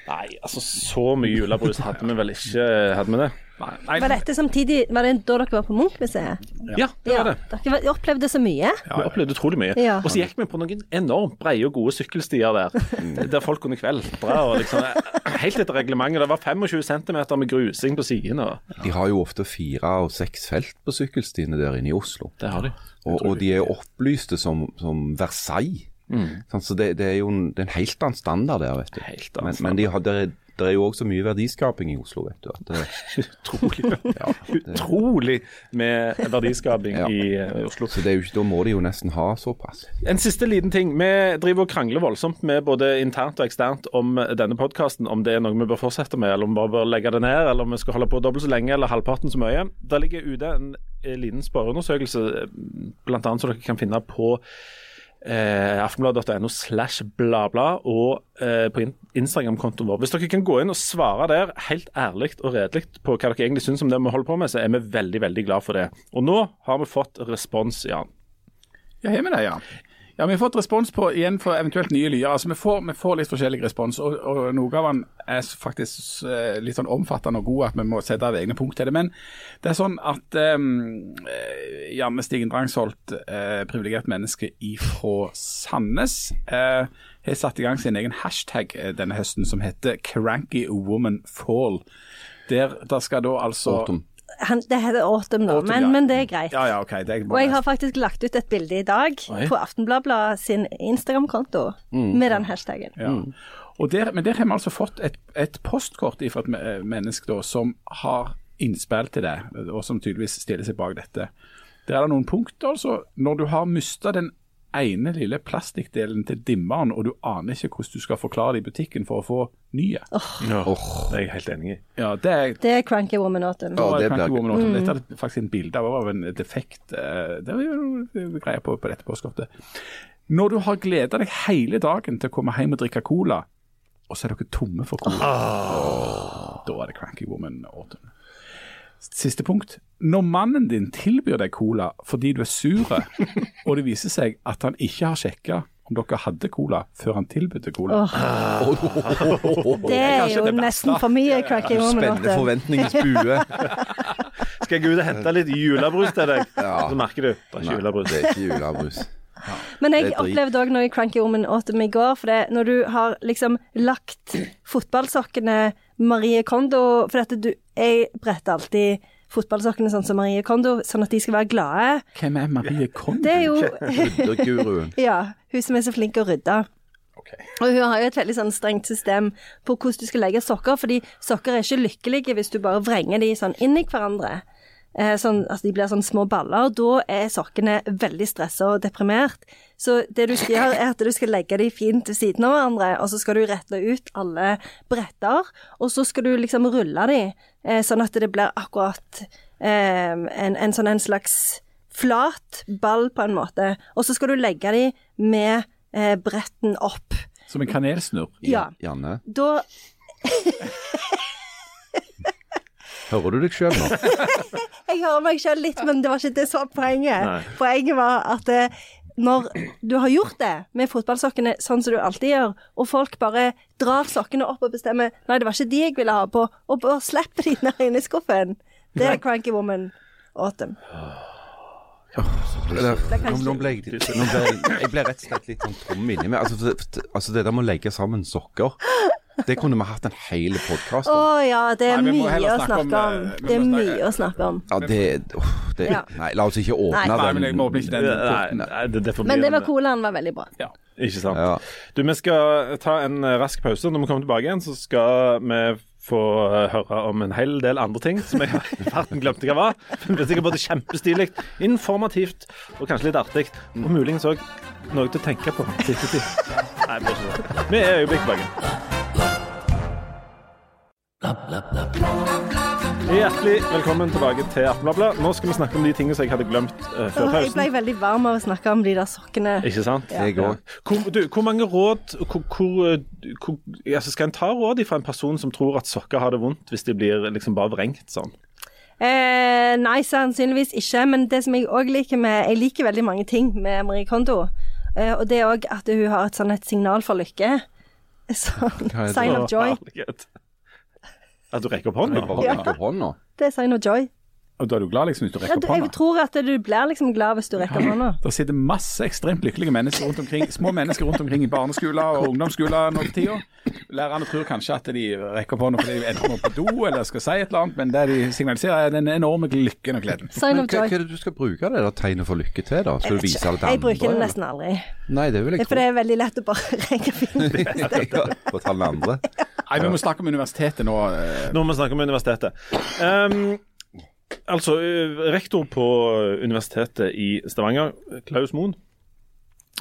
Nei, altså så mye julebrus hadde vi vel ikke, hadde vi det? Nei, nei, Var dette samtidig Var det da dere var på Munch-museet? Ja, det var det. Dere opplevde så mye. Ja, Vi opplevde utrolig mye. Ja. Og så gikk vi på noen enormt brede og gode sykkelstier der. Der folk kunne kveltre og liksom Helt etter reglementet. Det var 25 cm med grusing på sidene. og De har jo ofte fire og seks felt på sykkelstiene der inne i Oslo. Det har de. Og, og de er opplyste som, som Versailles. Sånn, så det, det er jo en, det er en helt annen standard der, vet du. Helt annen men, men de har, det, er, jo også mye verdiskaping i Oslo, vet du. Det, Utrolig. ja, det, Utrolig med verdiskaping Ja. i uh, Oslo. så det er jo ikke, da må de jo nesten ha såpass. En siste liten ting. Vi driver og krangler voldsomt med både internt og eksternt om denne podkasten, om det er noe vi bør fortsette med, eller om vi bare bør legge det ned, eller om vi skal holde på dobbelt så lenge eller halvparten så mye. Der ligger ute en eh, liten spørreundersøkelse, bl.a. som dere kan finne på eh, aftenblad.no slash bla og eh, på Instagram-kontoen vår. Hvis dere kan gå inn og svare der helt ærlig og redelig på hva dere egentlig syns om det vi holder på med, så er vi veldig, veldig glad for det. Og nå har vi fått respons, Jan. Ja, har vi det, ja. Ja, Vi har fått respons på igjen for eventuelt nye lyer. Altså, Vi får, vi får litt forskjellig respons, og, og noe av den er faktisk uh, litt sånn omfattende og god at vi må sette av egne punkt til det. Men det er sånn at um, Janne Stigen Drangsholt, uh, privilegert menneske ifra Sandnes, eh, har satt i gang sin egen hashtag denne høsten som heter 'Cranky Woman Fall'. Der, der skal da altså Autumn. Han, det heter Autumn nå, Autumn, men, ja. men det er greit. Ja, ja, okay. Det er Og jeg har faktisk lagt ut et bilde i dag Oi. på Aftenbladet sin Instagram-konto med den hashtagen. Ja. Og der, men der har vi altså fått et, et postkort fra et menneske da, som har innspill til det, og som tydeligvis stiller seg bak dette. Der er det noen punkter. altså. Når du har mista den ene lille plastikkdelen til dimmeren, og du aner ikke hvordan du skal forklare det i butikken for å få nye. Ja, Det er jeg helt enig i. Ja, det er Det er Cranky Woman Autumn. Ja, det Cranky Woman Autumn. Mm. Dette er faktisk en bilde av en defekt eh, Det er jo greier på, på dette postkortet. Når du har gleda deg hele dagen til å komme hjem og drikke cola, og så er dere tomme for cola, oh. da er det Cranky Woman Autumn. Siste punkt. Når mannen din tilbyr deg cola fordi du er sur, og det viser seg at han ikke har sjekka om dere hadde cola før han tilbød cola. Det er jo det nesten for mye cracking moment. Spennende forventningens bue. Skal jeg gå ut og hente litt julebrus til deg? Ja. Så merker du det er ikke julebrus. det er ikke julebrus. Men jeg opplevde òg noe i Cranky Woman Autumn i går. For det, når du har liksom lagt fotballsokkene Marie Kondo For dette, du Jeg bretter alltid fotballsokkene sånn som Marie Kondo, sånn at de skal være glade. Hvem er Marie Kondo? Det er jo Ryddeguruen. Ja, hun som er så flink til å rydde. Okay. Og hun har jo et veldig sånn strengt system på hvordan du skal legge sokker, fordi sokker er ikke lykkelige hvis du bare vrenger de sånn inn i hverandre. Eh, sånn, altså de blir sånn små baller, og da er sokkene veldig stressa og deprimert. Så det du skal gjøre, er at du skal legge dem fint ved siden av hverandre, og så skal du rette ut alle bretter, og så skal du liksom rulle de, eh, sånn at det blir akkurat eh, en, en sånn en slags flat ball på en måte, og så skal du legge dem med bretten opp. Som en kanelsnurr. Ja. Janne, Da hører du deg sjøl nå? Jeg hører meg selv litt, men det var ikke det som var poenget. Nei. Poenget var at eh, når du har gjort det med fotballsokkene sånn som du alltid gjør, og folk bare drar sokkene opp og bestemmer Nei, det var ikke de jeg ville ha på, og bare slipper de ned inni i skuffen. Det er Cranky Woman Autumn. Eller, nå, ble jeg, nå ble jeg, jeg ble rett og slett litt sånn tom inni meg. Altså, altså det der med å legge sammen sokker, det kunne vi hatt en hel podkast Å oh, ja, det er Nei, mye å snakke om, snakke om. eh, Det er mye å snakke om. Ja, det, oh, det Ja. Nei, la oss ikke åpne Nei. Nei, men jeg må åpne ikke den. Nei, nei det, det Men det med var colaen var veldig bra. Ja. Ikke sant. Ja. Du, vi skal ta en eh, rask pause. Når vi kommer tilbake igjen, så skal vi få eh, høre om en hel del andre ting som jeg i farten glemte hva var. Det blir sikkert både kjempestilig, informativt og kanskje litt artig. Og muligens òg noe til å tenke på. Nei. Vi er øyeblikk tilbake. Hjertelig velkommen tilbake til Aftenbladet. Nå skal vi snakke om de tingene som jeg hadde glemt uh, før pausen. jeg ble veldig varm av å snakke om de der sokkene. Ikke sant? Jeg òg. Hvor, du, hvor mange råd hvor, hvor, eh, hvor, altså Skal en ta råd fra en person som tror at sokker har det vondt hvis de blir liksom bare vrengt sånn? Eh, nei, sannsynligvis ikke. Men det som jeg òg liker med Jeg liker veldig mange ting med Marie Kondo. Eh, og det er òg at hun har et sånn et signal for lykke. Sånn sign of joy. Herlighet. At du rekker opp hånda? Bare rekker opp hånda. Det er sign of joy. Og da er du glad liksom hvis du Ja, rekker opp jeg tror at du blir liksom glad hvis du rekker opp hånda. Det sitter masse ekstremt lykkelige mennesker rundt omkring, små mennesker rundt omkring i barneskoler og ungdomsskoler nå for tida. Lærerne tror kanskje at de rekker opp hånda fordi de enten må på do eller skal si et eller annet, men det de signaliserer er den enorme lykken og gleden. Sign Men of hva, joy. hva er det du skal bruke det der tegnet for lykke til, da? Skal du vise det til Jeg bruker det nesten aldri. Nei, det vil Det jeg er for det er veldig lett å bare rekke fingeren. tro. Fortell den andre. Nei, Vi må snakke om universitetet nå. eh, Nå må vi snakke om universitetet. Um, altså, rektor på Universitetet i Stavanger, Klaus Moen,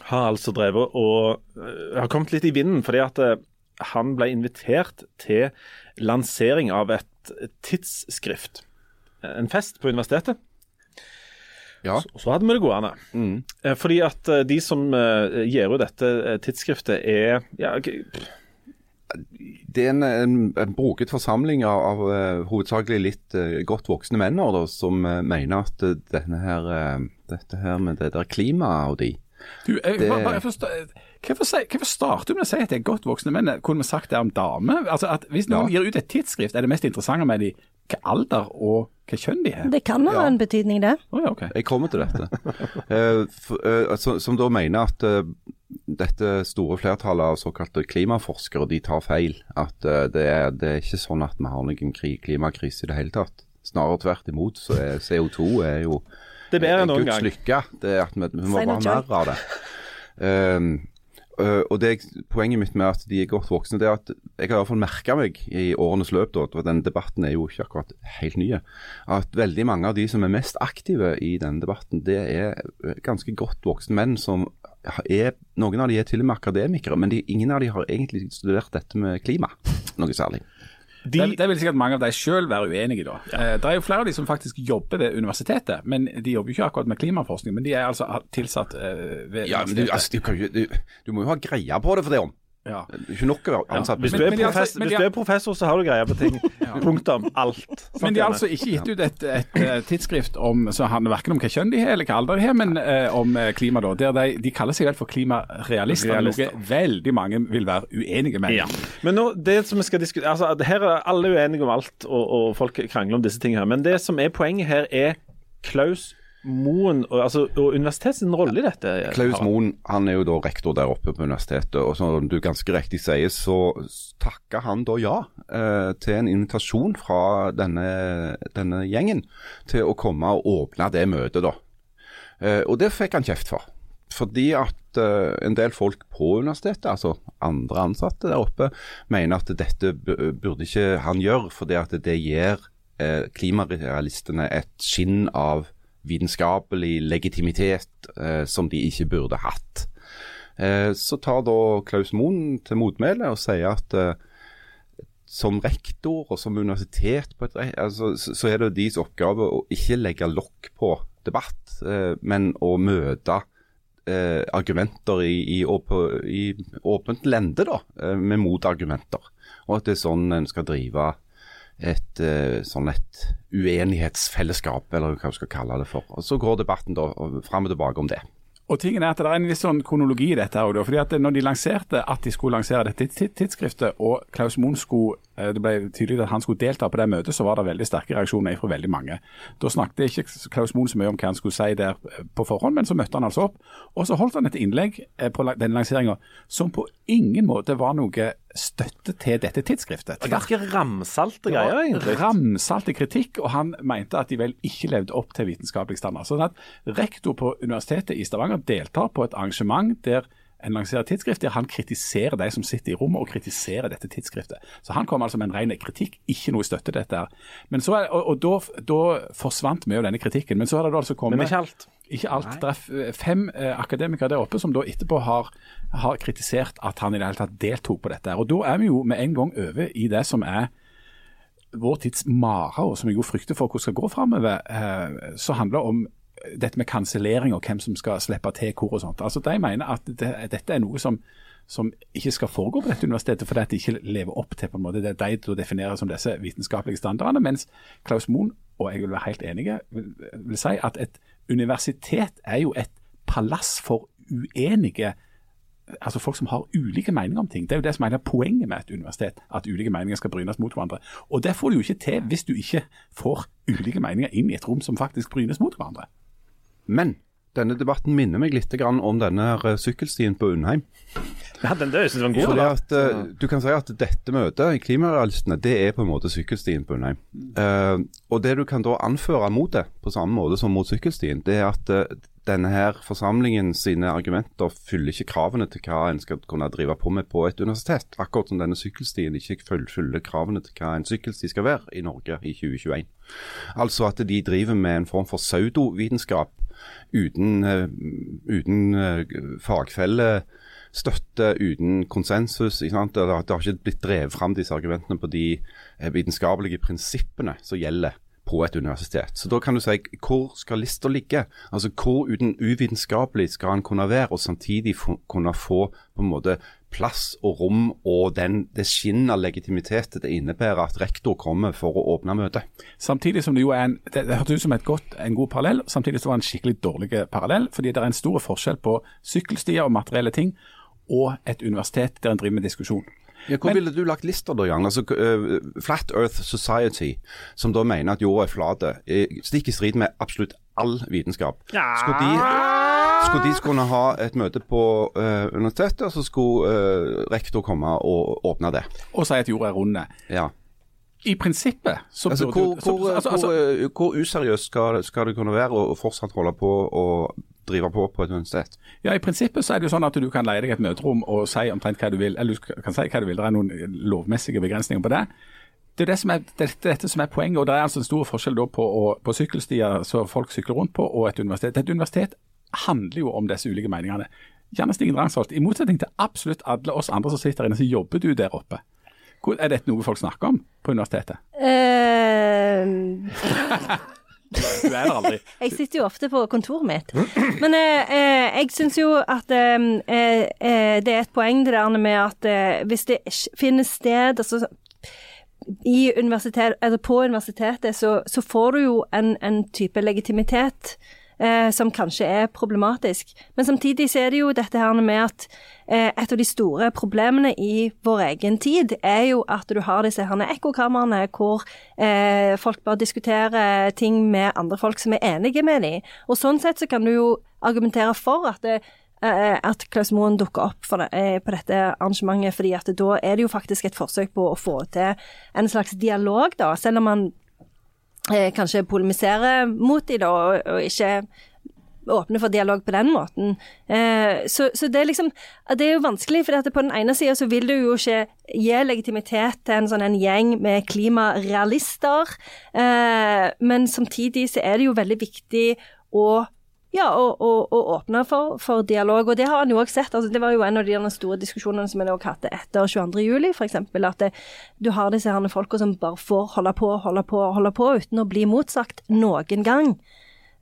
har altså drevet og har kommet litt i vinden fordi at han ble invitert til lansering av et tidsskrift. En fest på universitetet. Ja. Og så hadde vi det gående. Mm. Eh, Fordi at eh, de som eh, gir ut dette eh, tidsskriftet, er ja, Det er en, en, en broket forsamling av, av eh, hovedsakelig litt uh, godt voksne menn da, som uh, mener at denne her, dette her med det der klimaet og de Du, jeg, Det- bare, bare, jeg forstår, hvorfor, hvorfor starter du med å si at det er godt voksne menn? Kunne vi sagt det om damer? Altså at Hvis noen Ja. gir ut et tidsskrift, er det mest interessante med de hva alder og hva kjønn de er? Det kan ha Ja. en betydning, det. Oh, ja, okay. Jeg kommer til dette. Altså, som da mener at dette store flertallet av såkalte klimaforskere de tar feil. At eh, det, er, det er ikke sånn at vi har noen kri klimakrise i det hele tatt. Snarere tvert imot. så er CO2 er jo det er bedre enn noen Guds gang. lykke. Det er at vi, vi må bare ha mer av det. Um, og det, Poenget mitt med at de er godt voksne, det er at jeg har i hvert fall merka meg i årenes løp, da, for den debatten er jo ikke akkurat helt nye, at veldig mange av de som er mest aktive i denne debatten, det er ganske godt voksne menn som er Noen av de er til og med akademikere, men de, ingen av de har egentlig studert dette med klima noe særlig. De, det, det vil sikkert mange av de selv være uenige i. da. Eh, Det er jo flere av de som faktisk jobber ved universitetet, men de jobber jo ikke akkurat med klimaforskning. Men de er altså tilsatt eh, ved Ja, men du, altså, du, kan jo, du, du må jo ha greie på det for det om. Ja. Ikke nok å være ansatt. hvis, du er altså- professor, hvis du er professor, så har du greie på ting. Punktum. Alt. Men de har altså ikke gitt ut et, et, et tidsskrift om, som handler verken om hva kjønn de har eller hva alder de har, men eh, om eh, klima. da. Der de, de kaller seg vel for klimarealister, Realister. noe veldig mange vil være uenige med. Ja. Men nå, det som vi skal diskutere, altså, Her er alle uenige om alt, og, og folk krangler om disse tingene. her, Men det som er poenget her, er Klaus Moen altså, og universitetets rolle i dette. Klaus Moen han er jo da rektor der oppe på universitetet, og som du ganske riktig sier, så takka han da ja eh, til en invitasjon fra denne, denne gjengen til å komme og åpne det møtet, da. Eh, og det fikk han kjeft for. Fordi at eh, en del folk på universitetet, altså andre ansatte der oppe, mener at dette burde ikke han gjøre, fordi at det gir eh, klimarealistene et skinn av vitenskapelig legitimitet eh, som de ikke burde hatt. Eh, så tar da Klaus Moen til motmæle og sier at eh, som rektor og som universitet på et, altså, så, er det deres oppgave å ikke legge lokk på debatt, eh, men å møte eh, argumenter i, i, i åpent lende, da, eh, med motargumenter. Og at det er sånn en skal drive et uh, sånn et uenighetsfellesskap, eller hva du skal kalle det for. Og Så går debatten da fram og tilbake om det. Og tingen er at Det er en viss sånn kronologi i dette. også, fordi at når de lanserte at de skulle lansere dette tidsskriftet, og Klaus Moen skulle, eh, det ble tydelig at han skulle delta på det møtet, så var det veldig sterke reaksjoner fra veldig mange. Da snakket ikke Klaus Moen så mye om hva han skulle si der eh, på forhånd, men så møtte han altså opp. Og så holdt han et innlegg på denne lanseringa som på ingen måte var noe støtte til dette tidsskriftet. Det Ganske ramsalte greier, egentlig. Ramsalte kritikk, og han mente at de vel ikke levde opp til vitenskapelig standard. Sånn at rektor på Universitetet i Stavanger deltar på et arrangement der en lanserer tidsskrift der han kritiserer de som sitter i rommet og kritiserer dette tidsskriftet. Så han kom altså med en ren kritikk, ikke noe støtte til dette. her. Men så og og da, da forsvant mye av denne kritikken. Men så har det altså kommet Men ikke alt. Ikke alt. Det er fem eh, akademikere der oppe som da etterpå har, har kritisert at han i det hele tatt deltok på dette. Og Da er vi jo med en gang over i det som er vår tids mare, og som jeg jo frykter for hvordan skal gå framover, eh, så handler det om dette med kansellering og hvem som skal slippe til hvor og sånt. Altså, De mener at det, dette er noe som, som ikke skal foregå på dette universitetet, fordi at de ikke lever opp til på en måte det de definerer som disse vitenskapelige standardene. Mens Klaus Moen, og jeg vil være helt enig, vil, vil si at et universitet er jo et palass for uenige altså folk som har ulike meninger om ting. Det er jo det som er poenget med et universitet, at ulike meninger skal brynes mot hverandre. Og det får du jo ikke til hvis du ikke får ulike meninger inn i et rom som faktisk brynes mot hverandre. Men denne debatten minner meg litt om denne sykkelstien på Undheim. Ja, den der synes jeg var en god Fordi at, uh, du kan si at dette møtet i Klimarealistene, det er på en måte sykkelstien på Undheim. Uh, og det du kan da anføre mot det, på samme måte som mot sykkelstien, det er at uh, denne her forsamlingen sine argumenter fyller ikke kravene til hva en skal kunne drive på med på et universitet. Akkurat som denne sykkelstien ikke fyller kravene til hva en sykkelsti skal være i Norge i 2021. Altså at de driver med en form for pseudovitenskap uten, uh, uten uh, fagfellestøtte, uten konsensus. Det har, det har ikke blitt drevet fram disse argumentene på de vitenskapelige prinsippene som gjelder på et universitet. Så da kan du si hvor skal lista ligge? Altså Hvor uten uvitenskapelig skal han kunne være, og samtidig kunne få på en måte plass og rom og den, det skinnet av legitimitet det innebærer at rektor kommer for å åpne møtet. Samtidig som det jo er en, det, det hørtes ut som et godt, en god parallell, samtidig som det var en skikkelig dårlig parallell. fordi det er en stor forskjell på sykkelstier og materielle ting og et universitet der en driver med diskusjon. Ja, hvor Men, ville du lagt lista da, Jan? Altså, uh, Flat Earth Society, som da mener at jorda er flat, stikk i strid med absolutt all vitenskap. Ja. Skulle de, skulle de kunne ha et møte på uh, universitetet, så skulle uh, rektor komme og åpne det. Og si at jorda er rund. Ja. I prinsippet så altså, burde hvor, hvor, altså, altså, hvor, useriøst skal, skal, det kunne være å fortsatt holde på å drive på på et universitet? Ja, I prinsippet så er det jo sånn at du kan leie deg et møterom og si omtrent hva du vil. Eller du kan si hva du vil, det er noen lovmessige begrensninger på det. Det er det som er, det, det, dette som er poenget. og Det er altså en stor forskjell på, på sykkelstier som folk sykler rundt på, og et universitet. Et universitet handler jo om disse ulike meningene. Janne Stigen Drangsholt, I motsetning til absolutt alle oss andre som sitter inne, så jobber du der oppe. Er dette noe folk snakker om på universitetet? Uh... Du er der aldri. jeg sitter jo ofte på kontoret mitt. Men eh, eh, jeg syns jo at eh, det er et poeng det der med at hvis det finnes sted altså, universitet, altså på universitetet, så, så får du jo en, en type legitimitet eh, som kanskje er problematisk. Men samtidig så er det jo dette her med at eh, et av de store problemene i vår egen tid er jo at du har disse her ekkokamrene hvor eh, folk bare diskuterer ting med andre folk som er enige med dem. Og sånn sett så kan du jo argumentere for at det, eh, at Klaus Moen dukker opp det, eh, på dette arrangementet, fordi at da er det jo faktisk et forsøk på å få til en slags dialog, da. Selv om eh, kanskje polemisere mot dem, da, og, og, ikke åpne for dialog på den måten. Eh, så, så, det er liksom Det er jo vanskelig, for på den ene sida så vil du jo ikke gi legitimitet til en sånn en gjeng med klimarealister, eh, men samtidig så er det jo veldig viktig å ja, og, og, og åpne for, for, dialog. Og det har han jo også sett. Altså, det var jo en av de store diskusjonene som en også hadde etter 22.07, f.eks. At det, du har disse her folka som bare får holde på, holde på, holde på uten å bli motsagt noen gang.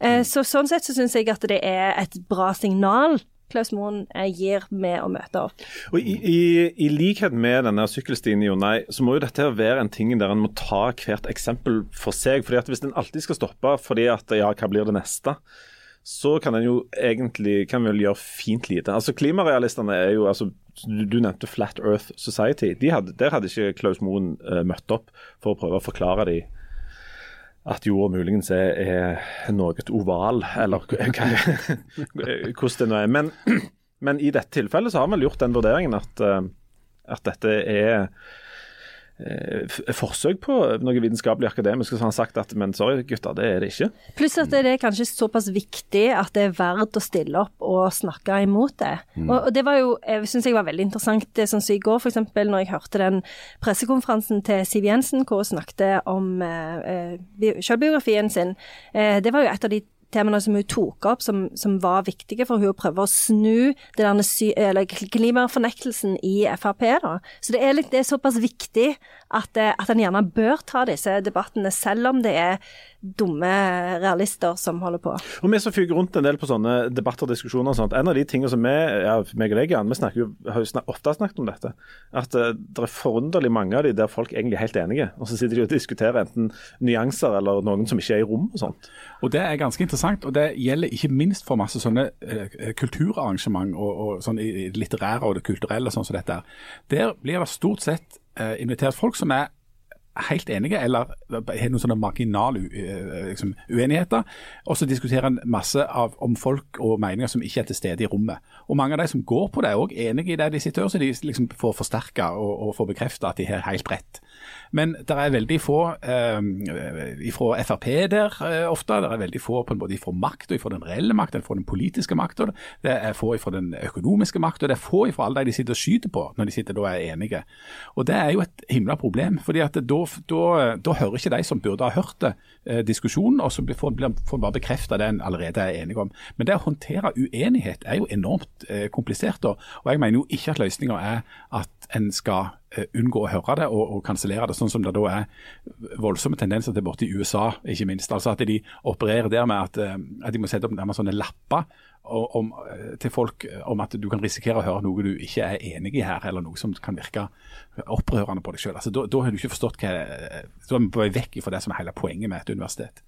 Eh, så Sånn sett så syns jeg at det er et bra signal Klaus Moen eh, gir med å møte opp. Og I, i, i likhet med denne sykkelstien i Jonai, så må jo dette være en ting der en må ta hvert eksempel for seg. fordi at Hvis en alltid skal stoppe fordi at ja, hva blir det neste, så kan en jo egentlig kan vel gjøre fint lite. Altså Klimarealistene er jo altså, du, nevnte Flat Earth Society. De hadde, der hadde ikke Klaus Moen uh, møtt opp for å prøve å forklare dem at jorda muligens er, er noe oval, eller hvordan det nå er. Men, men, i dette tilfellet så har vi gjort den vurderingen at, uh, at dette er forsøk på noe vitenskapelig akademisk, så har han sagt at men sorry gutter, det er det ikke. Pluss at det er kanskje såpass viktig at det er verdt å stille opp og snakke imot det. Mm. Og, og, det var jo, jeg syns jeg var veldig interessant det som så i går, f.eks. når jeg hørte den pressekonferansen til Siv Jensen hvor hun snakket om eh, eh selvbiografien sin. Eh, det var jo et av de temaene som hun tok opp, som, som var viktige for hun å prøve å snu eller klimafornektelsen i Frp. da. Så det er, litt, det er såpass viktig at, eh, at en gjerne bør ta disse debattene, selv om det er dumme realister som holder på. Og Vi som fyker rundt en del på sånne debatter og diskusjoner, og sånt, en av de tingene som vi ja, meg og deg, Jan, vi snakker jo, har jo snak, ofte snakket om dette, at uh, det er forunderlig mange av de der folk egentlig er helt enige. Og så sitter de og diskuterer enten nyanser eller noen som ikke er i rom og sånt. Og Det er ganske interessant, og det gjelder ikke minst for masse sånne eh, kulturarrangement og, og sånn litterære og det kulturelle. sånn som dette. Der blir det stort sett eh, invitert folk som er helt enige, eller har noen sånne marginale eh, liksom, uenigheter. Og så diskuterer en masse av, om folk og meninger som ikke er til stede i rommet. Og mange av de som går på det, er òg enige i det de sitter og så de liksom får forsterka og, og får bekrefta at de har helt rett. Men det er veldig få eh, fra Frp der eh, ofte. Det er veldig få på en måte fra makt, og fra den reelle makt, fra den politiske makt. Det er få fra den økonomiske makt, og det er få fra alle de de sitter og skyter på når de sitter da er enige. Og Det er jo et himla problem. fordi at da, da, da hører ikke de som burde ha hørt det, eh, diskusjonen, og så får en bare bekrefta det en allerede er enige om. Men det å håndtere uenighet er jo enormt eh, komplisert. Og, og jeg mener jo ikke at løsninga er at en skal unngå å høre det og, og kansellere det, sånn som det da er voldsomme tendenser til borte i USA, ikke minst. Altså At de opererer der med at, eh, at de må sette opp nærmest sånne lapper om, eh, til folk eh, om at du kan risikere å høre noe du ikke er enig i her, eller noe som kan virke opprørende på deg sjøl. Altså, da, da har du ikke forstått hva eh, Da er vi på vei vekk fra det som er hele poenget med et universitet.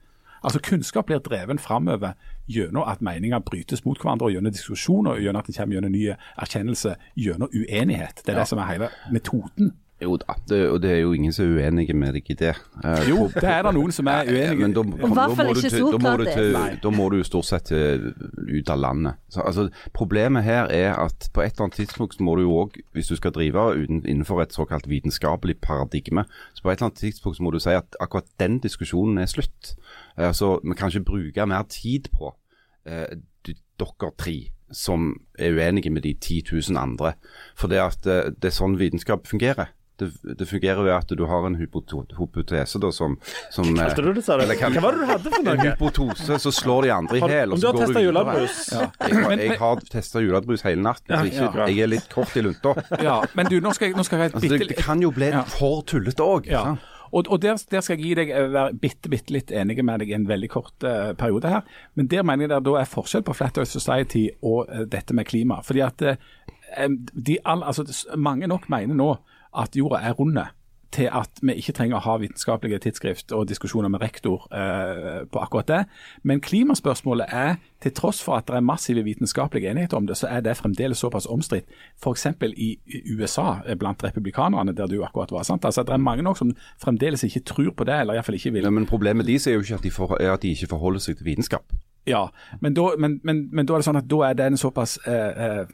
Altså Kunnskap blir dreven framover gjennom at meninger brytes mot hverandre, og gjennom diskusjoner, og gjennom at det kommer gjennom ny erkjennelse, gjennom uenighet. Det er det som er hele metoden. Jo da, det, og det er jo ingen som er uenige med deg i det. Uh, Jo, det er det noen som er uenige Men da, I hvert fall ikke da Sokrates. Da må du jo stort sett til, ut av landet. Så, altså, problemet her er at på et eller annet tidspunkt må du jo òg, hvis du skal drive uten, innenfor et såkalt vitenskapelig paradigme, så på et eller annet tidspunkt må du si at akkurat den diskusjonen er slutt. Uh, Altså, Vi kan ikke bruke mer tid på uh, dere tre som er uenige med de 10 000 andre. For det, at, eh, det er sånn vitenskap fungerer. Det, det fungerer ved at du har en hypotese da, som, som eh, Kalte du det, sa eller kan- Hva var det du hadde for noe? en hypotose, så slår de andre i hæl. om du har testet julebrus? Ja. Jeg, har- jeg har testa julebrus hele natten, så Ja, ikke, jeg er litt kort i lunta. Ja, Men du, nå skal jeg, nå skal jeg Altså, det, det kan jo bli Ja. for tullete òg. Ja. Og, og der, der skal jeg gi deg eh, være bitte, bitte litt enig med deg i en veldig kort uh, periode her. Men der mener jeg det da er forskjell på Flat Earth Society og uh, dette med klima. Fordi at uh, de all, altså, mange nok mener nå at jorda er runde til at vi ikke trenger å ha vitenskapelige tidsskrift og diskusjoner med rektor eh, på akkurat det. Men klimaspørsmålet er, til tross for at det er massive vitenskapelige enigheter om det, så er det fremdeles såpass omstridt. F.eks. i i USA, eh, blant republikanerne, der du akkurat var. sant? Altså, Det er mange nok som fremdeles ikke tror på det, eller iallfall ikke vil. Ja, men problemet deres er jo ikke at de, for, er at de ikke forholder seg til vitenskap. Ja, men da, men, men, men da er det sånn at da er det en såpass eh, eh,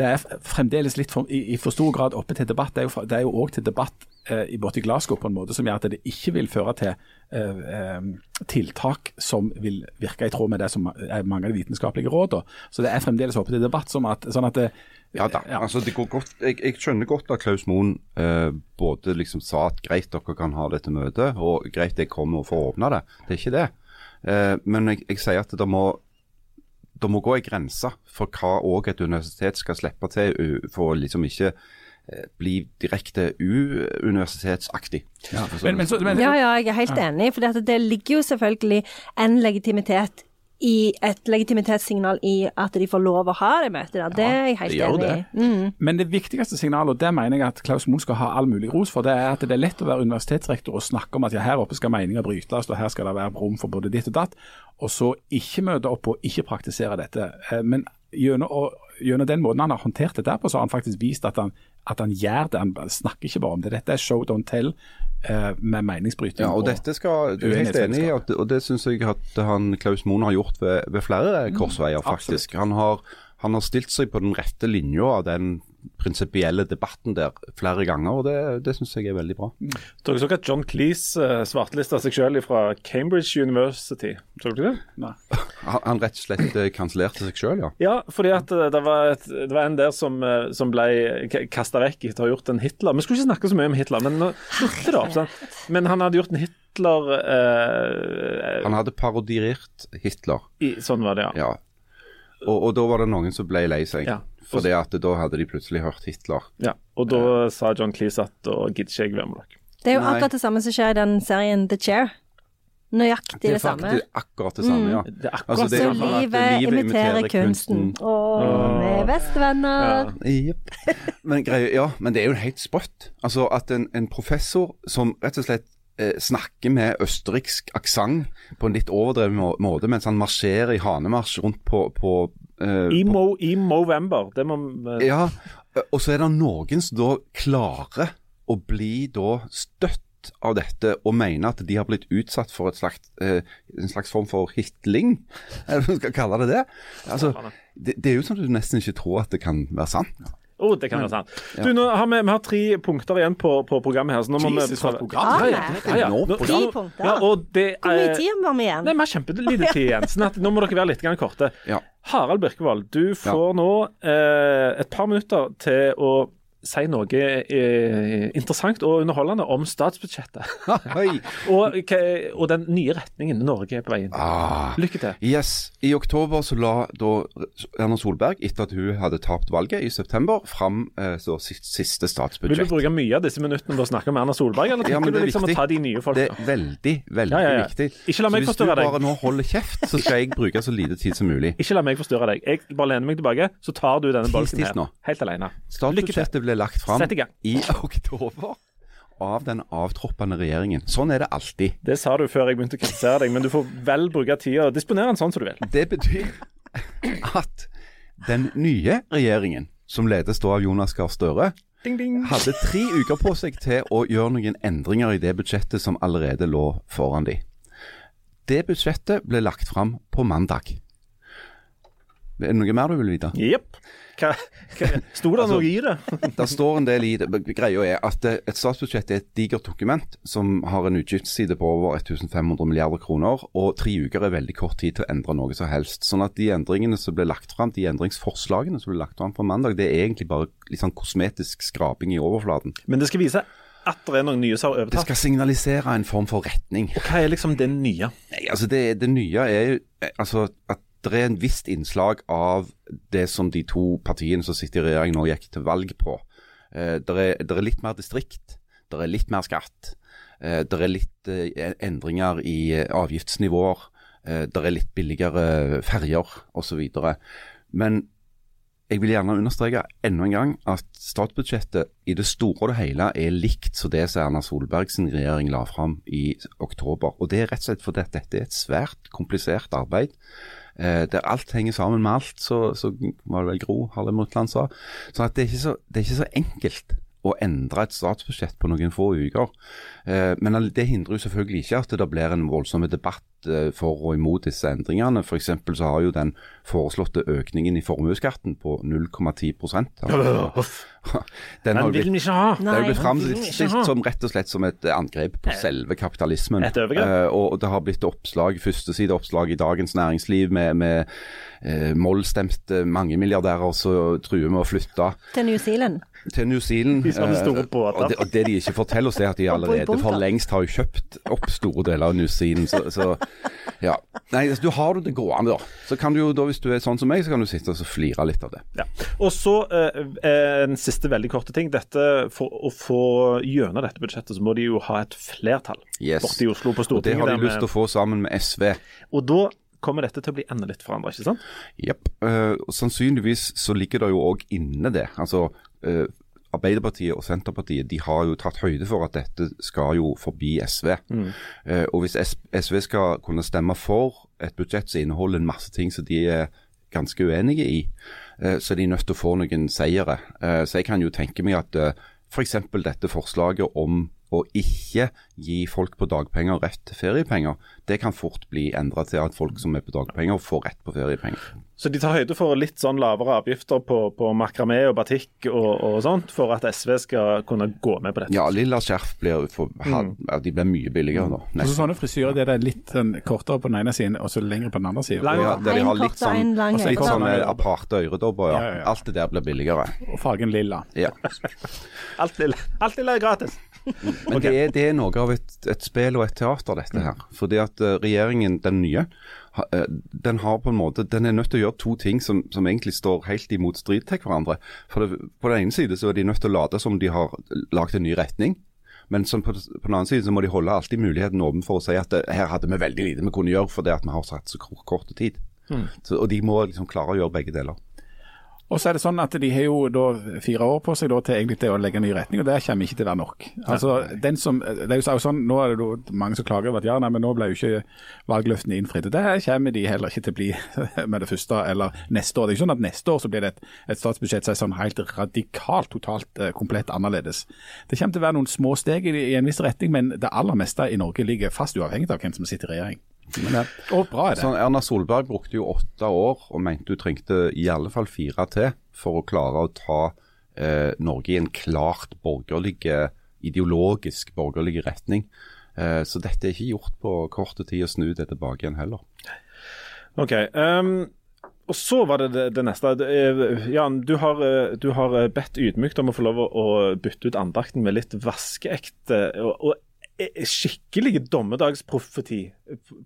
Det er fremdeles litt for, i, i for stor grad oppe til debatt. Det er jo, òg til debatt eh, i borte i Glasgow på en måte som gjør at det ikke vil føre til eh, eh, tiltak som vil virke i tråd med det som er mange av de vitenskapelige rådene. Så det er fremdeles oppe til debatt. Som at, sånn at det, Ja da. Ja. altså det går godt. Jeg, jeg skjønner godt at Klaus Moen eh, både liksom sa at greit dere kan ha dette møtet, og greit jeg kommer og får åpne det. Det er ikke det. Eh, men jeg, jeg sier at det må, det må gå en grense for hva òg et universitet skal slippe til for å liksom ikke eh, bli direkte uuniversitetsaktig. men, men, men, Ja, ja, jeg er helt enig. For det, det ligger jo selvfølgelig en legitimitet i et legitimitetssignal i at de får lov å ha det møtet der. Det er jeg helt det enig i. Mm. Men det viktigste signalet, og det mener jeg at Klaus Moen skal ha all mulig ros for, det er at det er lett å være universitetsrektor og snakke om at ja, her oppe skal meninger brytes, og her skal det være rom for både ditt og datt, og så ikke møte opp og ikke praktisere dette. Eh, Men gjennom, gjennom den måten han har håndtert det der på, så har han faktisk vist at han, at han gjør det. Han snakker ikke bare om det. Dette er show, don't tell med meningsbryting. Ja, og dette skal Du er helt enig i, og det syns jeg at han Klaus Moen har gjort ved, ved flere korsveier, faktisk. Han har, han har stilt seg på den rette linja av den prinsipielle debatten der flere ganger, og det, det syns jeg er veldig bra. Dere så at John Cleese uh, svartelista seg selv fra Cambridge University. Så dere det? Nei. Han, rett og slett eh, kansellerte seg selv, ja. Ja, fordi at eh, det var, et, det var en der som, som ble kasta vekk etter å ha gjort en Hitler. Vi skulle ikke snakke så mye om Hitler, men nå det opp. sant? Men han hadde gjort en Hitler eh, Han hadde parodiert Hitler, i, Sånn var det, ja. ja. Og, og da var det noen som ble lei seg. Ja. Fordi at da hadde de plutselig hørt Hitler. ja. Og da sa John Cleese at da gidder ikke jeg være med dere. Det er jo Nei. akkurat det samme som skjer i den serien The Chair. Nøyaktig det, Det er samme. faktisk akkurat det samme, ja. Det er akkurat Altså, det Så er sånn livet imiterer kunsten. Og vi er bestevenner. Jepp. Men, greie- ja, men det er jo helt sprøtt. Altså at en, en professor som rett og slett eh, snakker med østerriksk aksent på en litt overdreven måte, mens han marsjerer i hanemarsj rundt på, på eh, I, Mo, I Movember. Det må uh... Ja, og så er det noen som da klarer å bli da støtt av dette og mener at de har blitt utsatt for slags, eh, en slags form for hitling, eller hva man skal kalle det det. Altså, det, det er jo sånn at du nesten ikke tror at det kan være sant. Oh, det kan være sant. Du, nå har vi, vi har tre punkter igjen på, på programmet her. Så nå må Jesus, for et program. Ah, Ja, ja, ja, ja. Nå- Tre punkter. Ja, og det Hvor mye tid har vi igjen? Nei, Vi har kjempelite tid igjen, sånn at nå må dere være litt korte. Ja. Harald Birkevold, du får nå eh, et par minutter til å si noe eh, interessant og underholdende om statsbudsjettet. Og, og den nye retningen Norge er på vei inn. Ah. Lykke til. Yes. I oktober så la da Erna Solberg, etter at hun hadde tapt valget i september, fram eh, så siste, statsbudsjett. Vil du bruke mye av disse minuttene på å snakke om Erna Solberg, eller tenker ja, du liksom liksom å ta de nye Det er veldig, veldig Ja, ja, viktig. Ikke la meg så hvis deg. du bare nå holder kjeft, så skal jeg bruke så lite tid som mulig. Ikke la meg forstyrre deg. Jeg bare lener meg tilbake, så tar du denne bolken her. Helt alene. Lykke til. Ble lagt fram i i oktober av den avtroppende regjeringen. Sånn er det alltid. Det sa du før jeg begynte å kritisere deg, men du får vel bruke tida disponere den sånn som du vil. Det betyr at den nye regjeringen, som ledes da av Jonas Gahr Støre, Ding, ding. hadde tre uker på seg til å gjøre noen endringer i det budsjettet som allerede lå foran de. Det budsjettet ble lagt fram på mandag. Er det noe mer du vil vite? Jepp. Hva, hva, sto det noe i det? Det står en del i det. Greia er at eh, et statsbudsjett er et digert dokument som har en utgiftsside på over 1500 milliarder kroner, og tre uker er veldig kort tid til å endre noe som helst. Sånn at de endringene som ble lagt fram, de endringsforslagene som ble lagt fram på mandag, det er egentlig bare litt sånn kosmetisk skraping i overflaten. Men det skal vise at det er noen nye som har overtatt? Det skal signalisere en form for retning. Og hva er liksom det nye? Nei, altså det, det nye er eh, altså at det er en visst innslag av det som de to partiene som sitter i regjering nå gikk til valg på. Eh, det, er, er litt mer distrikt, det er litt mer skatt. Eh, det er litt eh, endringer i eh, avgiftsnivåer. Eh, det er litt billigere ferjer osv. Men jeg vil gjerne understreke enda en gang at statsbudsjettet i det store og det hele er likt som det som Erna Solberg sin regjering la fram i oktober. Og Det er rett og slett fordi dette er et svært komplisert arbeid. Eh, der alt henger sammen med alt, så, så var det vel Gro Harlem Brundtland sa. Så at det, er så, det er ikke så enkelt å endre et statsbudsjett på noen få uker. Eh, men det hindrer jo selvfølgelig ikke at det blir en voldsom debatt eh, for og imot disse endringene. For så har jo den foreslåtte økningen i formuesskatten på 0,10 altså, Den har Den vil vi ikke ha. det er jo blitt framstilt som rett og slett som et eh, angrep på selve kapitalismen. Et overgrep. Eh, og det har blitt oppslag, førstesideoppslag i Dagens Næringsliv med, med eh, mollstemte mangemilliardærer som truer med å flytte Til New Zealand. Til New Zealand. De eh, og, det, og det de ikke forteller oss, er at de allerede for lengst har kjøpt opp store deler av New Zealand. Så, så ja. Nei, altså, du har det gående, da. Så kan du jo da, hvis du er sånn som meg, så kan du sitte og flire litt av det. Ja. Og så eh, eh, en siste veldig korte ting. Dette, For å få gjennom dette budsjettet, så må de jo ha et flertall Yes. borte i Oslo på Stortinget. Og det har de lyst til å få sammen med SV. og da kommer dette til å bli enda litt forandra, ikke sant? Jepp. Uh, og sannsynligvis så ligger det jo òg inne det. Altså eh, Arbeiderpartiet og Senterpartiet de har jo tatt høyde for at dette skal jo forbi SV. Eh, og hvis SV skal kunne stemme for et budsjett som inneholder en masse ting som de er ganske uenige i, eh, så er de nødt til å få noen seire. Eh, så jeg kan jo tenke meg at eh, f.eks. dette forslaget om å ikke gi folk på dagpenger rett til feriepenger, det kan fort bli endra til at folk som er på dagpenger, får rett på feriepenger. Så de tar høyde for litt sånn lavere avgifter på, på makramé og batikk og, og sånt, for at SV skal kunne gå med på dette? Ja, lilla skjerf blir, for, Mm. de blir mye billigere da. Altså, nesten. sånne frisyrer det er litt sånn, kortere på den ene siden og så lengre på den andre siden. Lang- Ja, der de har litt en sånn, litt sånne sånn aparte øredobber, ja. Ja, ja, ja. Alt det der blir billigere. Og fargen lilla. Ja. Alt lilla alt lilla er gratis. Men det, er, det er noe av et, et spill og et teater, dette her. Fordi at eh, regjeringen, den nye, eh, den har på en måte, den er nødt til å gjøre to ting som, som egentlig står helt i motstrid til hverandre. For det, På den ene side så er de nødt til å late som de har lagd en ny retning. Men på, på den annen side så må de holde alltid muligheten åpen for å si at det, her hadde vi veldig lite vi kunne gjøre fordi at vi har satt så kort, kort tid. Så, og de må liksom klare å gjøre begge deler. Og så er det sånn at De har jo da fire år på seg da til egentlig til å legge en ny retning, og det kommer ikke til å være nok. Altså, den som, det er jo sånn, Nå er det jo mange som klager over at ja, nei, men nå ble jo ikke valgløftene innfridd. og her kommer de heller ikke til å bli med det første eller neste år. Det er ikke sånn at Neste år så blir det et, et statsbudsjett som er sånn helt radikalt, totalt, eh, komplett annerledes. Det kommer til å være noen små steg i, i en viss retning, men det aller meste i Norge ligger fast uavhengig av hvem som sitter i regjering. Men, og bra. Sånn, Erna Solberg brukte jo åtte år og mente hun trengte i alle fall fire til for å klare å ta eh, Norge i en klart borgerlig, ideologisk borgerlig retning. Eh, så dette er ikke gjort på korte tid å snu det tilbake igjen heller. OK. um, og så var det det, det neste. Er- Jan, du har, eh, du har eh, bedt ydmykt om å få lov å, bytte ut andakten med litt vaskeekte og, og eh, skikkelig dommedagsprofeti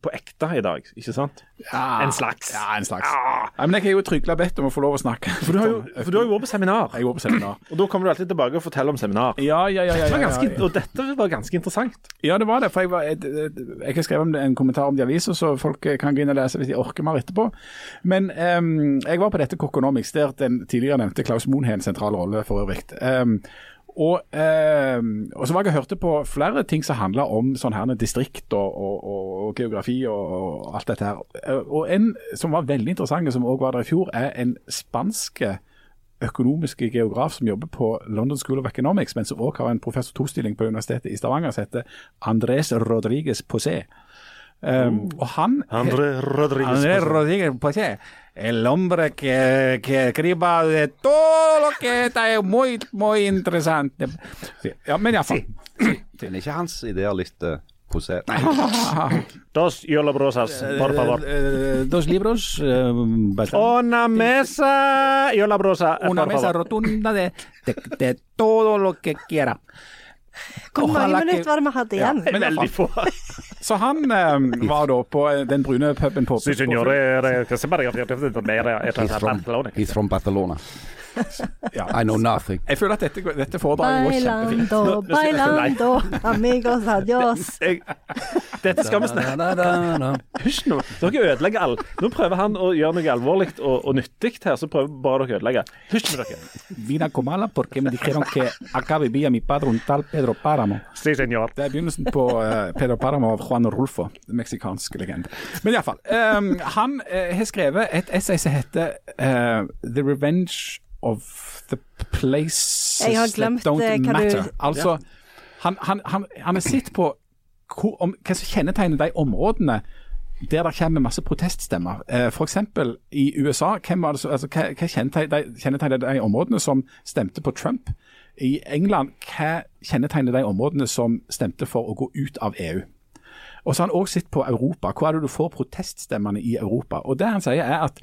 på ekte i dag, ikke sant? Ja, En slags. Ja, en slags. Ja, men jeg har jo trygla bedt om å få lov å snakke. For du har jo, du har jo vært på seminar, Jeg går på seminar. og da kommer du alltid tilbake og forteller om seminar. Ja, ja, ja. ja, ja, ganske, ja. Og dette var ganske interessant. Ja, det var det. for Jeg, var, jeg, jeg har skrevet en kommentar om det i avisa, så folk kan gå inn og lese hvis de orker mer etterpå. Men um, jeg var på dette Kokonomics, der den tidligere nevnte Klaus Moen har en sentral rolle for øvrig. Em, og, eh, og så var jeg og hørte på flere ting som handla om sånn her distrikt og, og, og, og geografi og, alt dette her. Eh, Og en som var veldig interessant, og som òg var der i fjor, er en spanske økonomiske geograf som jobber på London School of Economics, men som også har en professor to-stilling på Universitetet i Stavanger, som heter Andrés Rodriguez Posé. Um, og han André Rodriguez. Andrés Rodriguez Posé El hombre que, que escriba de todo lo que está muy, muy interesante. Sí, Ja, men iallfall. Men er ikke hans ideer litt uh, posé... Nei, Dos yolabrosas, por favor. Eh, dos libros. eh, bastante- Una mesa yolabrosa, una por mesa favor. rotunda de, de, de todo lo que quiera. Hvor mange Ojalá que- minutter var det vi hadde igjen? men Veldig få. Så han eh, var da på eh, den brune puben på, he's from, he's from Barcelona. ja. I know nothing. Jeg føler at dette, dette foredraget går kjempefint. Bailando, bailando, amigos adios. Jeg, dette skal vi snakke. Hysj nå. Dere ødelegger alt. Nå prøver han å gjøre noe alvorlig og, og nyttig her, så prøver bare dere å ødelegge. Hysj med dere. Vina Comala porque me dijeron que acá vivía mi padre, un tal Pedro Páramo. Si, senor. Det er begynnelsen på uh, Pedro Páramo av Juan Rolfo, den meksikanske legende. Men iallfall. Um, han eh, har skrevet et essay som heter uh, 'The Revenge of the Places That Don't eh, hva du- Matter'. Altså, han, han, han, han på hvor, om, hva som kjennetegner de områdene der det kommer masse proteststemmer. Eh, F.eks. i USA, hvem var det, altså, hva, hva kjennetegner de områdene som stemte på Trump? I England, hva kjennetegner de områdene som stemte for å gå ut av EU? Og så har han òg sett på Europa. Hvor er det du får proteststemmene i Europa? Og Det han sier er at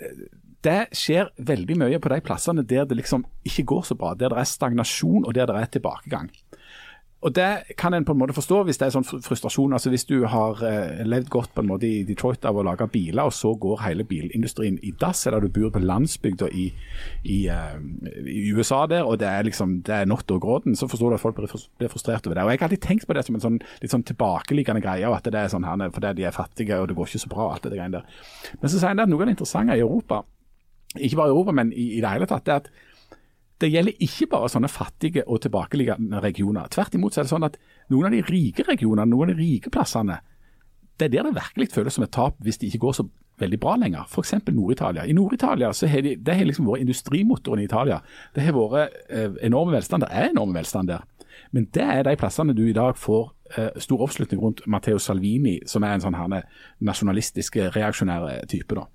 eh, det skjer veldig mye på de plassene der det liksom ikke går så bra. Der det er stagnasjon og der det er tilbakegang. Og Det kan en på en måte forstå hvis det er sånn frustrasjon. altså Hvis du har eh, levd godt på en måte i Detroit av å lage biler, og så går hele bilindustrien i dass, eller du bor på landsbygda i, i, eh, i USA der, og det er liksom det er not og gråten, så forstår du at folk blir frustrert over det. Og Jeg har alltid tenkt på det som en sånn litt sånn tilbakeliggende greie, at det er sånn her fordi de er fattige og det går ikke så bra. og alt det greiene der. Men så sier han at noe av det interessante i Europa, ikke bare i Europa, men i, i det hele tatt, det er at det gjelder ikke bare sånne fattige og tilbakeliggende regioner. Tvert imot så er det sånn at noen av de rike regionene, noen av de rike plassene, det er der det virkelig føles som et tap hvis det ikke går så veldig bra lenger. F.eks. Nord-Italia. I Nord-Italia så har de, det har liksom vært industrimotoren i Italia. Det har vært eh, enorme velstand. Det er enorme velstand der. Men det er de plassene du i dag får eh, stor oppslutning rundt Matteo Salvini, som er en sånn herne nasjonalistisk, reaksjonær type. da.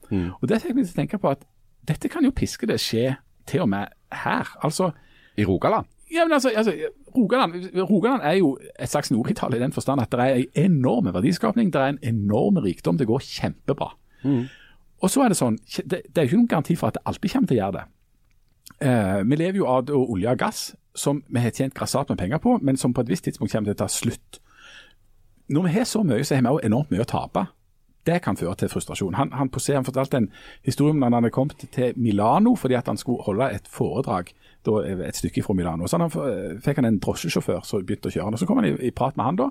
Og det fikk meg til å tenke på at dette kan jo piske det skje til og med her. Altså, I Rogaland? ja, men altså, altså Rogaland, Rogaland er jo et slags Nord-Italia i den forstand at det er en enorm verdiskapning, det er en enorm rikdom, det går kjempebra. Og så er det sånn, det, det er jo ikke noen garanti for at det alltid kommer til å gjøre det. Eh, vi lever jo av olje og gass, som vi har tjent grassat med penger på, men som på et visst tidspunkt kommer til å ta slutt. Når vi har så mye, så har vi òg enormt mye å tape. Det kan føre til frustrasjon. Han, han, han fortalte en historie om da han hadde kommet til Milano fordi at han skulle holde et foredrag da, et stykke fra Milano. Så han, fikk han en drosjesjåfør som begynte å kjøre og Så kom han i, i prat med han da.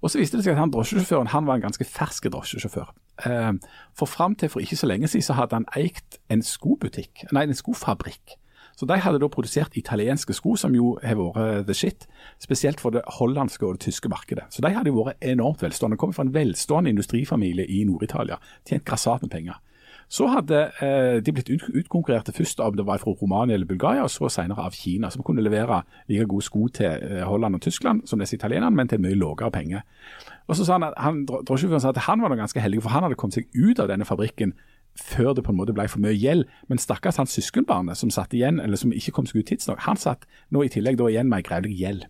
Og så viste det seg at han drosjesjåføren han var en ganske fersk drosjesjåfør. Eh, for fram til for ikke så lenge siden så hadde han eikt en skobutikk, nei, en skofabrikk. Så de hadde da produsert italienske sko, som jo har vært the shit. Spesielt for det hollandske og det tyske markedet. Så de hadde jo vært enormt velstående. Kommer fra en velstående industrifamilie i Nord-Italia. Tjent grassat med penger. Så hadde eh, de blitt ut, utkonkurrerte først av det var fra Romania eller Bulgaria, og så senere av Kina, som kunne levere like gode sko til eh, Holland og Tyskland som disse italienerne, men til mye lavere penger. Og så sa han at han, drosjesjåføren at han var ganske heldig, for han hadde kommet seg ut av denne fabrikken før det på en måte ble for mye gjeld. Men stakkars hans søskenbarnet som satt igjen, eller som ikke kom seg ut tidsnok, han satt nå i tillegg da igjen med ei grevlig gjeld.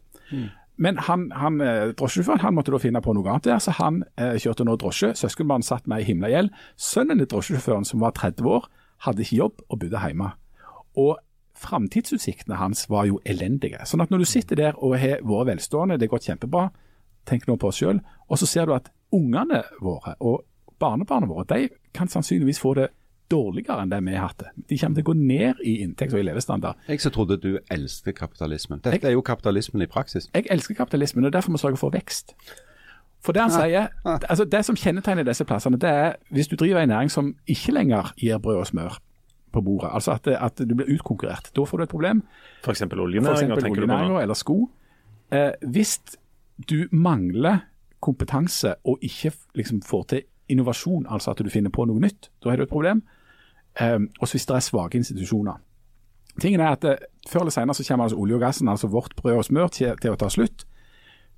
Men han, han eh, drosjesjåføren han måtte da finne på noe annet der, så han eh, kjørte nå drosje. Søskenbarnet satt med ei himla gjeld. Sønnen til drosjesjåføren, som var 30 år, hadde ikke jobb og bodde hjemme. Og framtidsutsiktene hans var jo elendige. Sånn at når du sitter der og har vært velstående, det har gått kjempebra, tenk nå på oss sjøl, og så ser du at ungene våre og barnebarna våre de kan sannsynligvis få det dårligere enn det vi har hatt det. De kommer til å gå ned i inntekt og i levestandard. Jeg så trodde du elsket kapitalismen. Dette er jo kapitalismen i praksis. Jeg elsker kapitalismen, og derfor må vi sørge for vekst. For det han sier, altså det som kjennetegner disse plassene, det er hvis du driver en næring som ikke lenger gir brød og smør på bordet, altså at, at du blir utkonkurrert, da får du et problem. F.eks. For oljenæringa, eksempel tenker du på eller sko. Eh, hvis du mangler kompetanse og ikke liksom, får til innovasjon, altså at du finner på noe nytt, da har du et problem. Eh, også hvis det er svake institusjoner. Tingen er at det, Før eller senere så kommer altså olje og gassen, altså vårt brød og smør, til, til å ta slutt.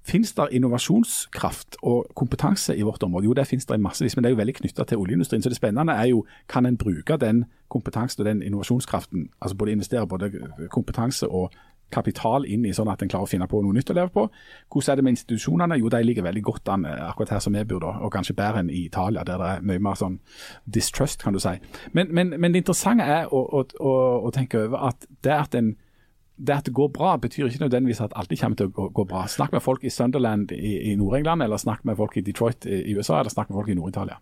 Finnes det innovasjonskraft og kompetanse i vårt område? Jo, det finnes det massevis, men det er jo veldig knytta til oljeindustrien. Så det spennende er jo kan en bruke den kompetansen og den innovasjonskraften, altså både investere både kompetanse og kapital inn i sånn at en klarer å finne på noe nytt å leve på. Hvordan er det med institusjonene? Jo, de ligger veldig godt an eh, akkurat her som vi bor, og kanskje bedre enn i Italia, der det er mye mer sånn distrust, kan du si. Men, men, men det interessante er å, å, å, å tenke over at det at en det at det går bra, betyr ikke nødvendigvis at alltid kommer til å gå, gå bra. Snakk med folk i Sunderland i, i Nord-England, eller snakk med folk i Detroit i USA, eller snakk med folk i Nord-Italia.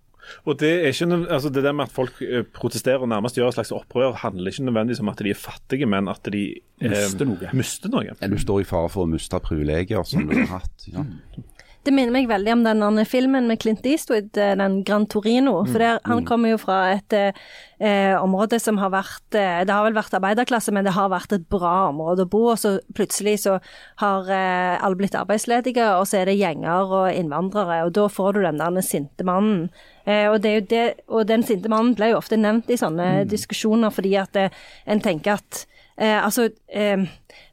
Og det er ikke altså det der med at folk eh, protesterer og nærmest gjør et slags opprør, handler ikke nødvendigvis om at de er fattige, men at de eh, Mister noe. mister noe. Du står i fare for å miste privilegier som du har hatt. Ja. Det minner meg veldig om den filmen med Clint Eastwood, eh, den Gran Torino. For der, han kommer jo fra et eh, område som har vært eh, Det har vel vært arbeiderklasse, men det har vært et bra område å bo. Og så plutselig så har eh, alle blitt arbeidsledige, og så er det gjenger og innvandrere. Og da får du den der sinte mannen. Eh, og, det er jo det, og den sinte mannen ble jo ofte nevnt i sånne diskusjoner, fordi at eh, en tenker at Eh, altså, eh,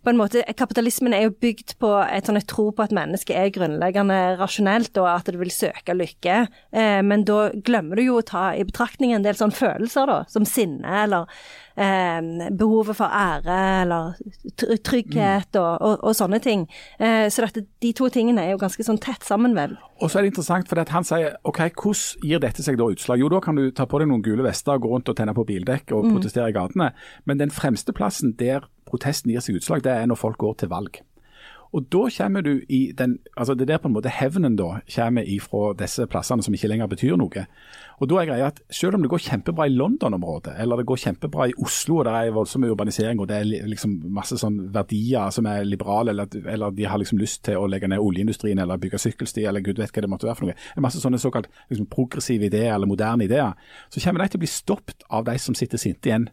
på en måte, Kapitalismen er jo bygd på et sånn tro på at mennesket er grunnleggende rasjonelt, og at det vil søke lykke. Eh, men da glemmer du jo å ta i betraktning en del sånne følelser, da, som sinne, eller eh, behovet for ære, eller trygghet trygghet, og, og, og sånne ting. Eh, så dette, de to tingene er jo ganske sånn tett sammenvevd. Og så er det interessant, for han sier ok, hvordan gir dette seg da utslag? Jo, da kan du ta på deg noen gule vester og gå rundt og tenne på bildekk og protestere i gatene. Men den fremste plassen der protesten gir seg utslag, det er når folk går til valg. Og da kommer du i den altså Det er der på en måte hevnen da kommer ifra disse plassene som ikke lenger betyr noe. Og da er greia at Selv om det går kjempebra i London-området, eller det går kjempebra i Oslo, og det er voldsom urbanisering og det er liksom masse sånn verdier som er liberale, eller, eller de har liksom lyst til å legge ned oljeindustrien eller bygge sykkelsti, eller gud vet hva det måtte være for noe. Det er masse sånne såkalt liksom, progressive ideer eller moderne ideer. Så kommer de til å bli stoppet av de som sitter sinte igjen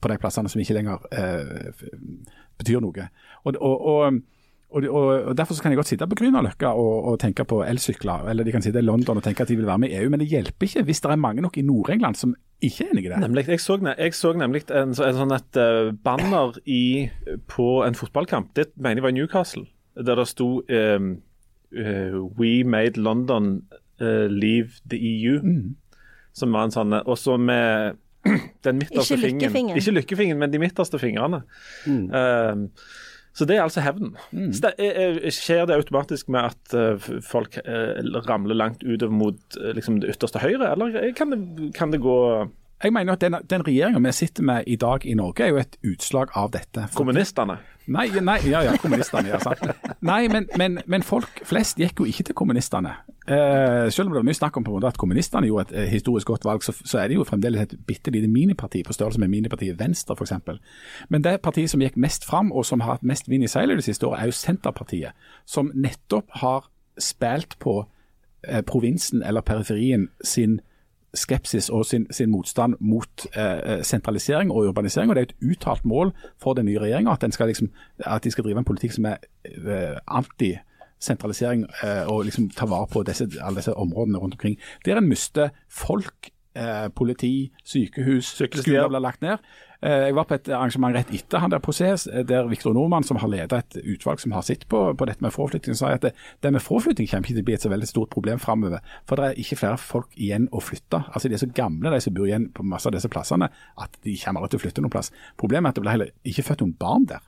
på de plassene som ikke lenger eh, betyr noe. Og, og, og, og, og, og Derfor så kan de godt sitte på Grünerløkka og, og tenke på elsykler, eller de kan sitte i London og tenke at de vil være med i EU, men det hjelper ikke hvis det er mange nok i Nord-England som ikke er enig i det. Nemlig, jeg, så, jeg så nemlig en, en sånn et eh, banner i, på en fotballkamp. Det mener jeg var i Newcastle. der det sto um, uh, We made London uh, leave the EU. Som var en sånn Også med den midterste Ikke fingeren. Ikke lykkefingeren, men de midterste fingrene. Ehm, så det er altså hevnen. Mm. det, er- er- skjer det automatisk med at eh, folk eh, ramler langt utover mot eh, liksom det ytterste høyre, eller kan det, kan det gå Jeg mener at den, den regjeringa vi sitter med i dag i Norge, er jo et utslag av dette. Kommunistene? Nei, nei, ja, ja, kommunistene. Ja, sant. Nei, men, men, men folk flest gikk jo ikke til kommunistene. Eh, selv om det var mye snakk om på en måte at kommunistene gjorde et eh, historisk godt valg, så, så er det jo fremdeles et bitte lite miniparti på størrelse med minipartiet Venstre f.eks. Men det partiet som gikk mest fram, og som har hatt mest vind i seilet det siste året, er jo Senterpartiet. Som nettopp har spilt på eh, provinsen eller periferien sin skepsis og sin, sin motstand mot eh, sentralisering og urbanisering. og Det er et uttalt mål for den nye regjeringa at, liksom, at de skal drive en politikk som er eh, anti-sentralisering eh, og liksom ta vare på disse, alle disse områdene rundt omkring. Der en mister folk, eh, politi, sykehus, skoler blir lagt ned. Eh, Jeg var på et arrangement rett etter han der CS, eh, der Viktor Nordmann, som har ledet et utvalg som har sett på, på dette med fraflytting, sa at det, det med fraflytting kommer ikke til å bli et så veldig stort problem framover. For det er ikke flere folk igjen å flytte. Altså De er så gamle, de som bor igjen på masse av disse plassene, at de kommer aldri til å flytte noen plass. Problemet er at det blir heller ikke født noen barn der.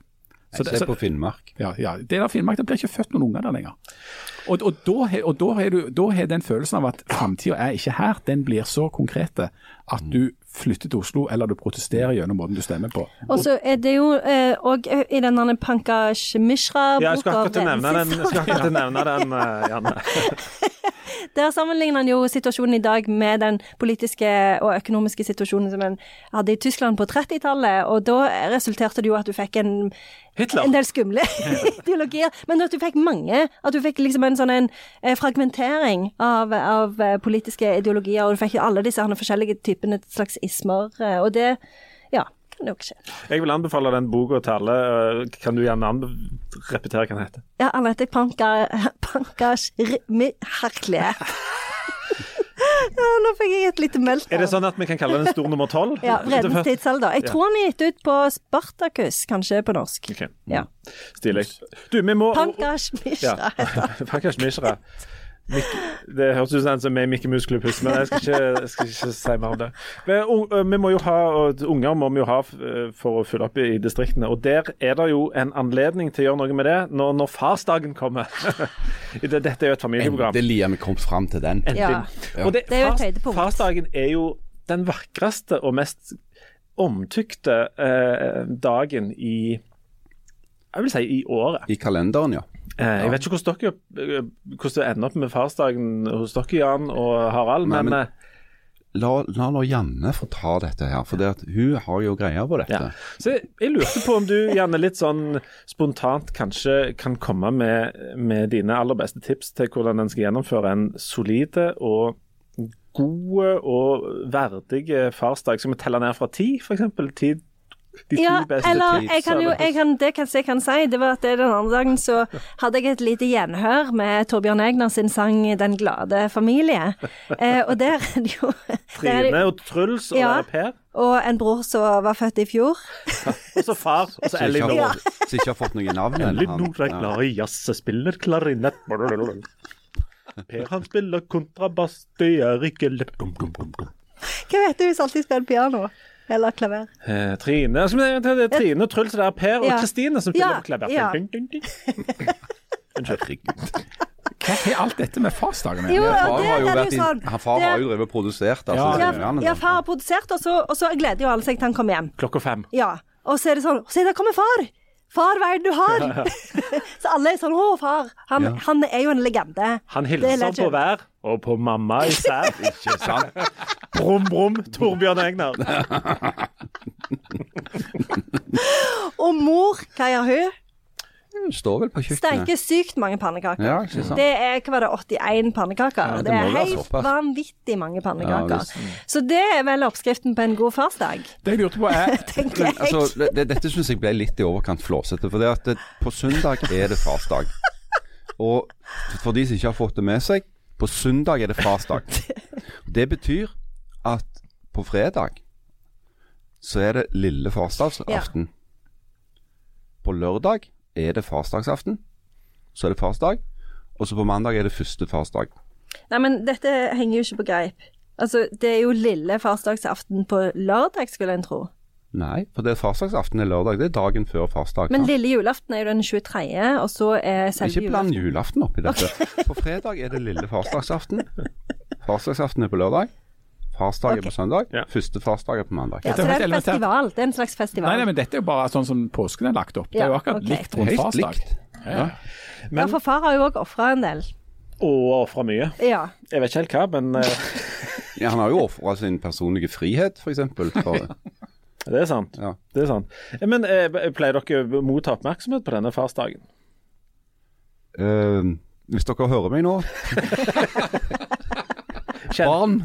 Så det- Se på Finnmark. ja, ja. Det der Finnmark, det blir ikke født noen unger der lenger. Og, og da og da har du da har den følelsen av at framtida er ikke her, den blir så konkrete at du flytter til Oslo, eller du protesterer gjennom måten du stemmer på. Og så er det jo òg i denne Pankaj Mishra-boka Ja, jeg skal akkurat nevne den, jeg skal akkurat nevne den eh, Janne. Der sammenligner han jo situasjonen i dag med den politiske og økonomiske situasjonen som en hadde i Tyskland på 30-tallet. Og da resulterte det jo at du fikk en, en del skumle ideologier. Men at du fikk mange. At du fikk liksom en sånn en eh, fragmentering av, av eh, politiske ideologier. Og du fikk alle disse forskjellige typene slags ismer. eh, Og det, ja, kan jo ikke skje. Jeg vil anbefale den boka til alle. eh, Kan du gjerne repetere hva den heter? Ja, han heter Pankas Pankaj Herkle. Ja, nå fikk jeg et lite meldt. Er det sånn at vi kan kalle den stor nummer tolv? Ja, Vredens tidsalder. Jeg tror han er gitt ut på Spartacus, kanskje på norsk. Ok, Ja. Stilig. Du, vi må Pankaj Mishra. Ja. Pankaj Mishra. Mik- Det høres ut som en som er i Mikke Mus-klubbhus, men jeg skal, ikke, jeg skal ikke si mer om det. Men, vi må jo ha, og Unger må vi jo ha for å fylle opp i, i distriktene. Og der er det jo en anledning til å gjøre noe med det når, når farsdagen kommer. Dette er jo et familieprogram. Endelig har vi kommet fram til den. Ja. Og det, Det er jo et høydepunkt. Farsdagen er jo den vakreste og mest omtykte eh, dagen i Jeg vil si i året. I kalenderen, ja. Eh, jeg vet ikke hvordan, dere, eh, hvordan det ender opp med farsdagen hos dere, Jan og Harald, Nei, men, men- eh, La, la nå Janne få ta dette her, for det at hun har jo greia på dette. ja. Så jeg, jeg lurte på om du Janne, litt sånn spontant kanskje kan komme med, med dine aller beste tips til hvordan en skal gjennomføre en solide og gode og verdig farsdag. Skal vi telle ned fra ti, f.eks.? Ti, de Ja, beste eller jeg kan jo, jeg kan, det kanskje jeg kan si, det var at det den andre dagen så hadde jeg et lite gjenhør med Torbjørn Egner sin sang 'Den glade familie'. Eh, og der er det jo det, Trine og Truls og Ja. er Per. Og en bror som var født i fjor. Og så far. Og så Så ikke, Som ikke har fått noe navn ennå. Elinor er glad i jazz, spiller klarinett Per han spiller kontrabass, det er ikke lett Hva vet du hvis alltid spiller piano? Eller klaver? eh, Trine er Trine og Truls, det er Per og Kristine som spiller Ja, på klaver. Herregud. Hva har alt dette med farsdagen å Jo, gjøre? ja, Far det har jo er vært sånn. han far har jo drevet og produsert. Altså, Ja, Ja, ja, far har produsert, og så, og så gleder jo alle seg til han kommer hjem. Klokka fem. Ja, og så er det sånn Se, der kommer far! Far, hva er det du har? så alle er sånn Å, far. Han, Ja. han er jo en legende. Han er hilser på hver, og på mamma især. Ikke sant? Brum, brum, Torbjørn Egner. Og mor, hva gjør hun? Hun står vel på kjøkkenet. Steker sykt mange pannekaker. Ja, ikke sant? Det er hva var det, 81 pannekaker. Ja, det det, er helt vanvittig mange pannekaker. Ja, så det er vel oppskriften på en god farsdag, Det jeg lurte på er Men, jeg. altså, det, det, dette syns jeg ble litt i overkant flåsete. For det at det, på søndag er det farsdag. Og for de som ikke har fått det med seg, på søndag er det farsdag. Det betyr at på fredag så er det lille farsdagsaften. På lørdag er det farsdagsaften. så er det farsdag. Og så på mandag er det første farsdag. Nei, men dette henger jo ikke på greip. Altså, det er jo lille farsdagsaften på lørdag, skulle en tro. Nei, for det er farsdagsaften er lørdag. Det er dagen før farsdag. Men lille julaften er jo den 23., og så er selve julaften Ikke bland julaften oppi dette. På fredag er det lille farsdagsaften. Farsdagsaften er på lørdag. Farsdag okay. På søndag. Ja. Første farsdag er på mandag. Ja, så det er en festival. Det er en slags festival. Nei, nei, men dette er jo bare sånn som påsken er lagt opp. Det er jo akkurat okay. likt rundt farsdag. likt. Ja. ja, for far har jo òg ofra en del. Og ofra mye. Ja. Jeg vet ikke helt hva, men eh, Ja, han har jo ofra sin personlige frihet, f.eks. For, det er sant. ja. Det er sant. Eh, Men eh, pleier dere å motta oppmerksomhet på denne farsdagen? Uh, hvis dere hører meg nå, barn,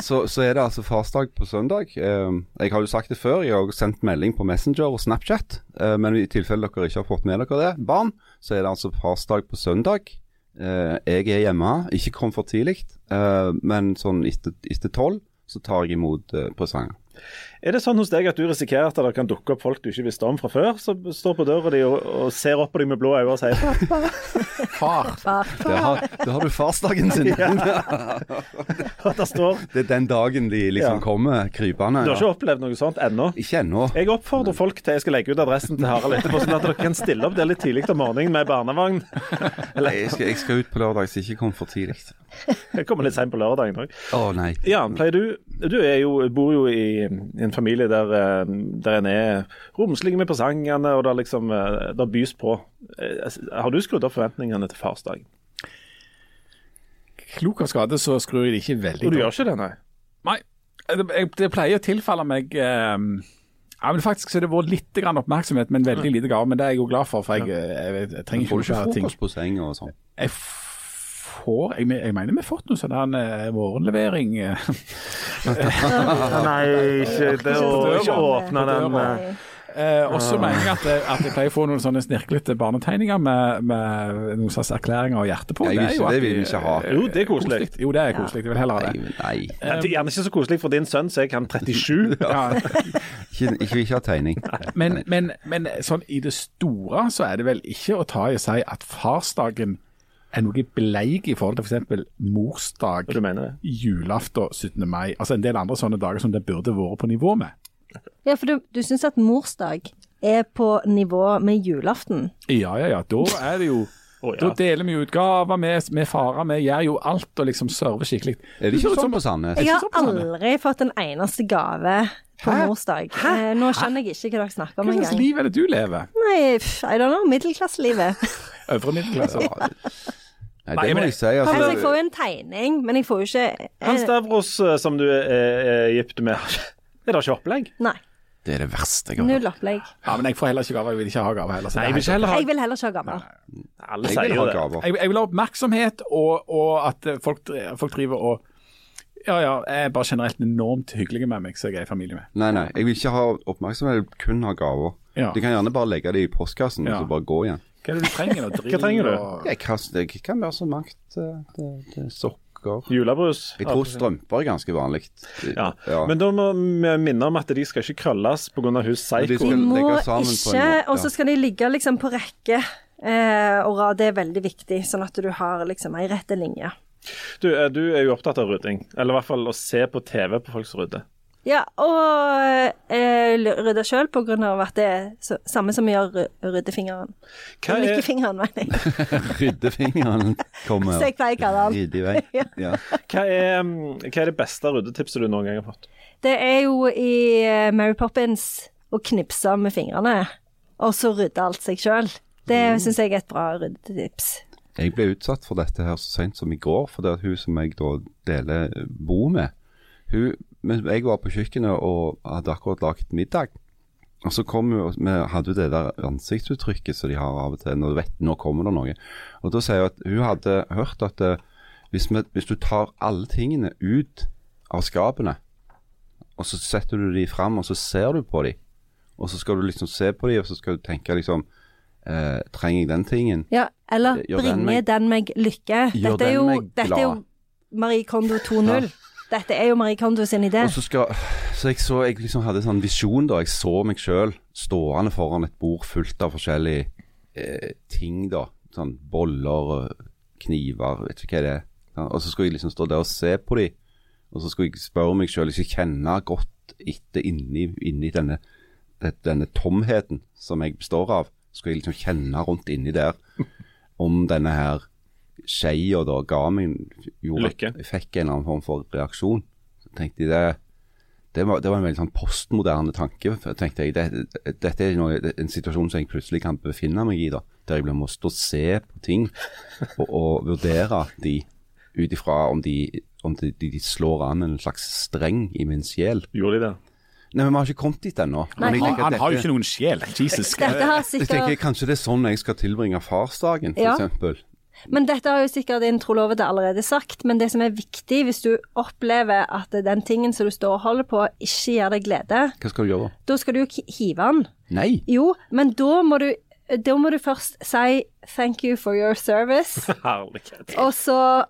så, så er det altså farsdag på søndag. Eh, jeg har jo sagt det før, jeg har også sendt melding på Messenger og Snapchat. eh, men i tilfelle dere ikke har fått med dere det, barn, så er det altså farsdag på søndag. Eh, jeg er hjemme, ikke kom for tidlig, eh, men sånn etter tolv så tar jeg imot uh, presanger. Er det sånn hos deg at du risikerer at det kan dukke opp folk du ikke visste om fra før, som står på døra di og, og ser opp på deg med blå øyne og sier pappa? Far. Der har, der har du farsdagen sin. Det står Det er den dagen de liksom Ja. kommer krypende. Du har ikke opplevd noe sånt ennå? Ikke ennå. Jeg oppfordrer folk til jeg skal legge ut adressen til Harald etterpå, sånn at dere kan stille opp der litt tidlig om morgenen med barnevogn. Jeg skal, jeg skal ut på lørdag, så ikke kom for tidlig. Jeg kommer litt seint på lørdagen òg. Å nei. Jan, pleier du Du er jo, bor jo i en familie der, eh, der en er romslig med presangene, og det liksom eh, bys på. Eh, Har du skrudd opp forventningene til farsdagen? Klok av skade så skrur jeg det ikke veldig Og du gjør ikke det, nei? Nei, det, det pleier å tilfalle meg eh, ja, men Faktisk så har det vært litt grann oppmerksomhet, men veldig lite gave. Men det er jeg jo glad for, for jeg, jeg, jeg, jeg trenger ikke å ha ting. frokost på senga og sånn? Får Jeg, jeg mener vi har fått noe sånn eh, morgenlevering. eh. Nei, ikke, det, å, ikke åpne den eh. Eh, og mener jeg at, jeg- at jeg pleier å få noen sånne snirklete barnetegninger med, med noen slags erklæringer og hjerte på. Nei, er jo det vil vi ikke ha. eh, Jo, det er koselig. Jo, det er koselig. Jeg vil heller ha det. nei. nei. det er gjerne ikke så koselig for din sønn, så jeg kan 37. Ja, Ikke, ikke, ikke ha tegning. men, men, men sånn i det store så er det vel ikke å ta i å si at farsdagen er noe bleik i forhold til f.eks. morsdag, mener det? julaften, 17. mai. Altså en del andre sånne dager som det burde vært på nivå med. Ja, for du, du syns at morsdag er på nivå med julaften? Ja, ja, ja. Da er det jo Oh, ja. Da deler vi ut gaver med, med farer. Vi gjør jo alt og liksom server skikkelig. Er det ikke sånn på Sandnes? Jeg har så på Sandnes. aldri fått en eneste gave på morsdag. Eh, nå skjønner jeg ikke hva dere snakker om Hva slags liv er det du lever? Nei, I don't know. Middelklasselivet. Øvre middelklasse? Nei, Nei, det må men- jeg si. Altså, Altså, jeg får jo en tegning, men jeg får jo ikke Han eh, Stavros eh, som du er, er gift med, er det ikke opplegg? Nei. det er det verste jeg har Null opplegg. Ja, men jeg får heller ikke gaver. Jeg vil ikke ha gaver heller. så Nei, jeg vil ikke heller ha Jeg vil heller ikke ha gaver. Alle Jeg sier jo det. gaver. jeg, jeg vil ha oppmerksomhet, og, og at eh, folk, folk driver og Ja, ja, jeg er bare generelt enormt hyggelig med meg, så jeg er i familie med. Nei, nei. Jeg vil ikke ha oppmerksomhet, jeg vil kun ha gaver. Ja. Du kan gjerne bare legge det i postkassen Ja. og så bare gå igjen. Hva er det du trenger? nå? Hva trenger du? og- Jeg kan, det kan være så mangt. eh, Det, det er sokker. Julebrus. Jeg tror strømper er ganske vanlig. Ja. Men da må vi minne om at de skal ikke krølles pga. hun Psycho. De må ikke Og så skal de ligge liksom på rekke eh, og rad. Det er veldig viktig, sånn at du har liksom ei rette linje. Du, eh, du er jo opptatt av rydding, eller i hvert fall å se på TV på folk som rydder. Ja, og eh, rydde sjøl av at det er så, samme som gjør ry- ryddefingeren. Hva er, Lykkefingeren, mener jeg. Ryddefingeren kommer Så jeg pleier å kalle den. ryddig vei. Ja. hva, er, mm, hva er det beste ryddetipset du noen gang har fått? Det er jo i eh, Mary Poppins å knipse med fingrene, og så rydde alt seg sjøl. Det Mm. syns jeg er et bra ryddetips. Jeg ble utsatt for dette her så sent som i går, for det at hun som jeg da deler bo med, hun, men jeg var på kjøkkenet og hadde akkurat laget middag. Og så kom hun, vi hadde jo det der ansiktsuttrykket som de har av og til, når du vet nå kommer det noe. Og da sier hun at hun hadde hørt at eh, hvis, vi, hvis du tar alle tingene ut av skapene, og så setter du de fram, og så ser du på de, og så skal du liksom se på de, og så skal du tenke liksom eh, Trenger jeg den tingen? Ja, eller bringer den meg- den meg lykke. Dette er jo, dette er jo. Marie Kondo 2.0. Dette er jo Marie Kondo sin idé. Og så skal Så jeg så Jeg liksom hadde en sånn visjon da. Jeg så meg sjøl stående foran et bord fullt av forskjellige eh, ting, da. sånn boller kniver, vet ikke hva det er. Ja, Og så skulle jeg liksom stå der og se på de, og så skulle jeg spørre meg sjøl, ikke kjenne godt etter inni, inni denne, denne tomheten som jeg består av. Skulle jeg liksom kjenne rundt inni der om denne her skeia da ga meg gjorde Lykke. Fikk en eller annen form for reaksjon. Så tenkte jeg det det var, det var en veldig sånn postmoderne tanke. tenkte jeg, det, det, Dette er noe, en situasjon som jeg plutselig kan befinne meg i, da, der jeg blir må stå og se på ting og, og vurdere de ut ifra om, de, om de, de, de slår an en slags streng i min sjel. Gjorde de det? Nei, men Vi har ikke kommet dit ennå. Han, han har jo ikke noen sjel. Jesus. Dette har jeg tenker Kanskje det er sånn jeg skal tilbringe farsdagen, Ja. Men dette har jo sikkert introlovete allerede sagt, men det som er viktig hvis du opplever at den tingen som du står og holder på, ikke gir deg glede, Hva skal du gjøre? da skal du jo hive den. Nei! Jo, men da må du da må du først si 'thank you for your service', Herlighet. og så,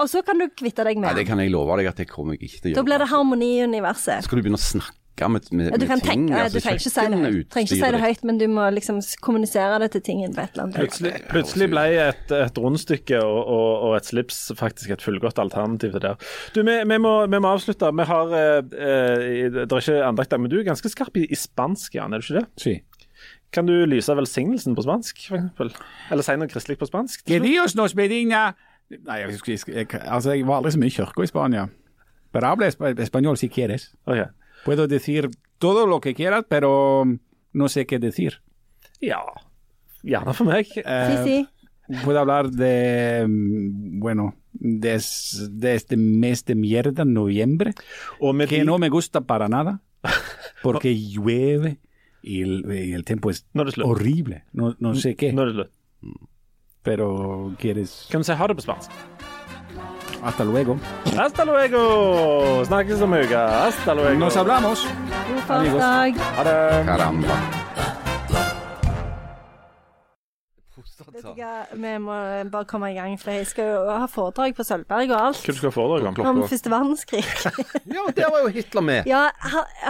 og så kan du kvitte deg Nei, med Det kan jeg love deg at det kommer jeg ikke til å gjøre. Da blir det harmoni i universet. Skal du begynne å snakke med, med, Ja, Du, med ting? tenke, altså, du trenger ikke si det høyt, trenger ikke si det høyt, men du må liksom kommunisere det til tingen på et eller annet. Plutselig, plutselig ble et, et rundstykke og, og, og et slips faktisk et fullgodt alternativ til det. Du, vi, vi, må, vi må avslutte. Vi har, eh, eh, Det er ikke andakt der, men du er ganske skarp i, i spansk, Jan, er du ikke det? Si. Kan du lyse velsignelsen på spansk, f.eks.? Eller si noe kristelig på spansk? Que Dios nos bendiga Nei, jeg, jeg, jeg, altså, jeg var aldri så mye i kirka i Spania. Pero habla español si quieres. Ok. Puedo decir todo lo que quieras, pero no sé qué decir. Ja, gjerne for meg. Eh, si. puedo hablar de, mm, bueno, des- de este mes de mierda, noviembre, Og med que de, no me gusta para nada, porque llueve y el, y el tiempo es slutt. horrible. No, no sé qué, slutt. pero quieres... Kan du si ha det på spansk? Hasta luego. Hasta luego! Snakkes om uka. Hasta luego. Nos hablamos. Amigos. Ha det. Caramba. Hva, vi må bare komme i gang, for jeg skal jo ha foredrag på Sølvberg og alt. Hva du skal foredrag om? Om første verdenskrig. Ja, der var jo Hitler med. Ja,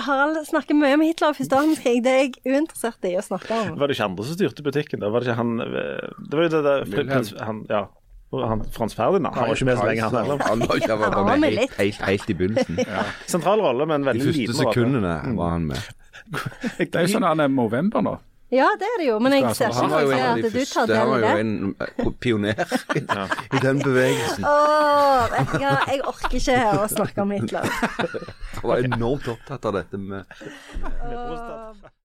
Harald snakker mye om Hitler og første verdenskrig. Det er jeg uinteressert i å snakke om. Var det ikke andre som styrte butikken? da? Var det ikke han eh, Det var jo det der han, Ja. Han, Frans Ferdinand. Han var ikke med så lenge, han heller. Han var ikke var med med helt, helt, helt i begynnelsen. Sentral rolle, men De veldig første De første sekundene var han med. Det er jo sånn han er november nå. Ja, det er det jo, men jeg ser ikke for de at du tar del i det. Han var jo en eh, pioner i den bevegelsen. Åh, vet du hva, jeg orker ikke å snakke om Hitler. Han var enormt opptatt av dette med Åh.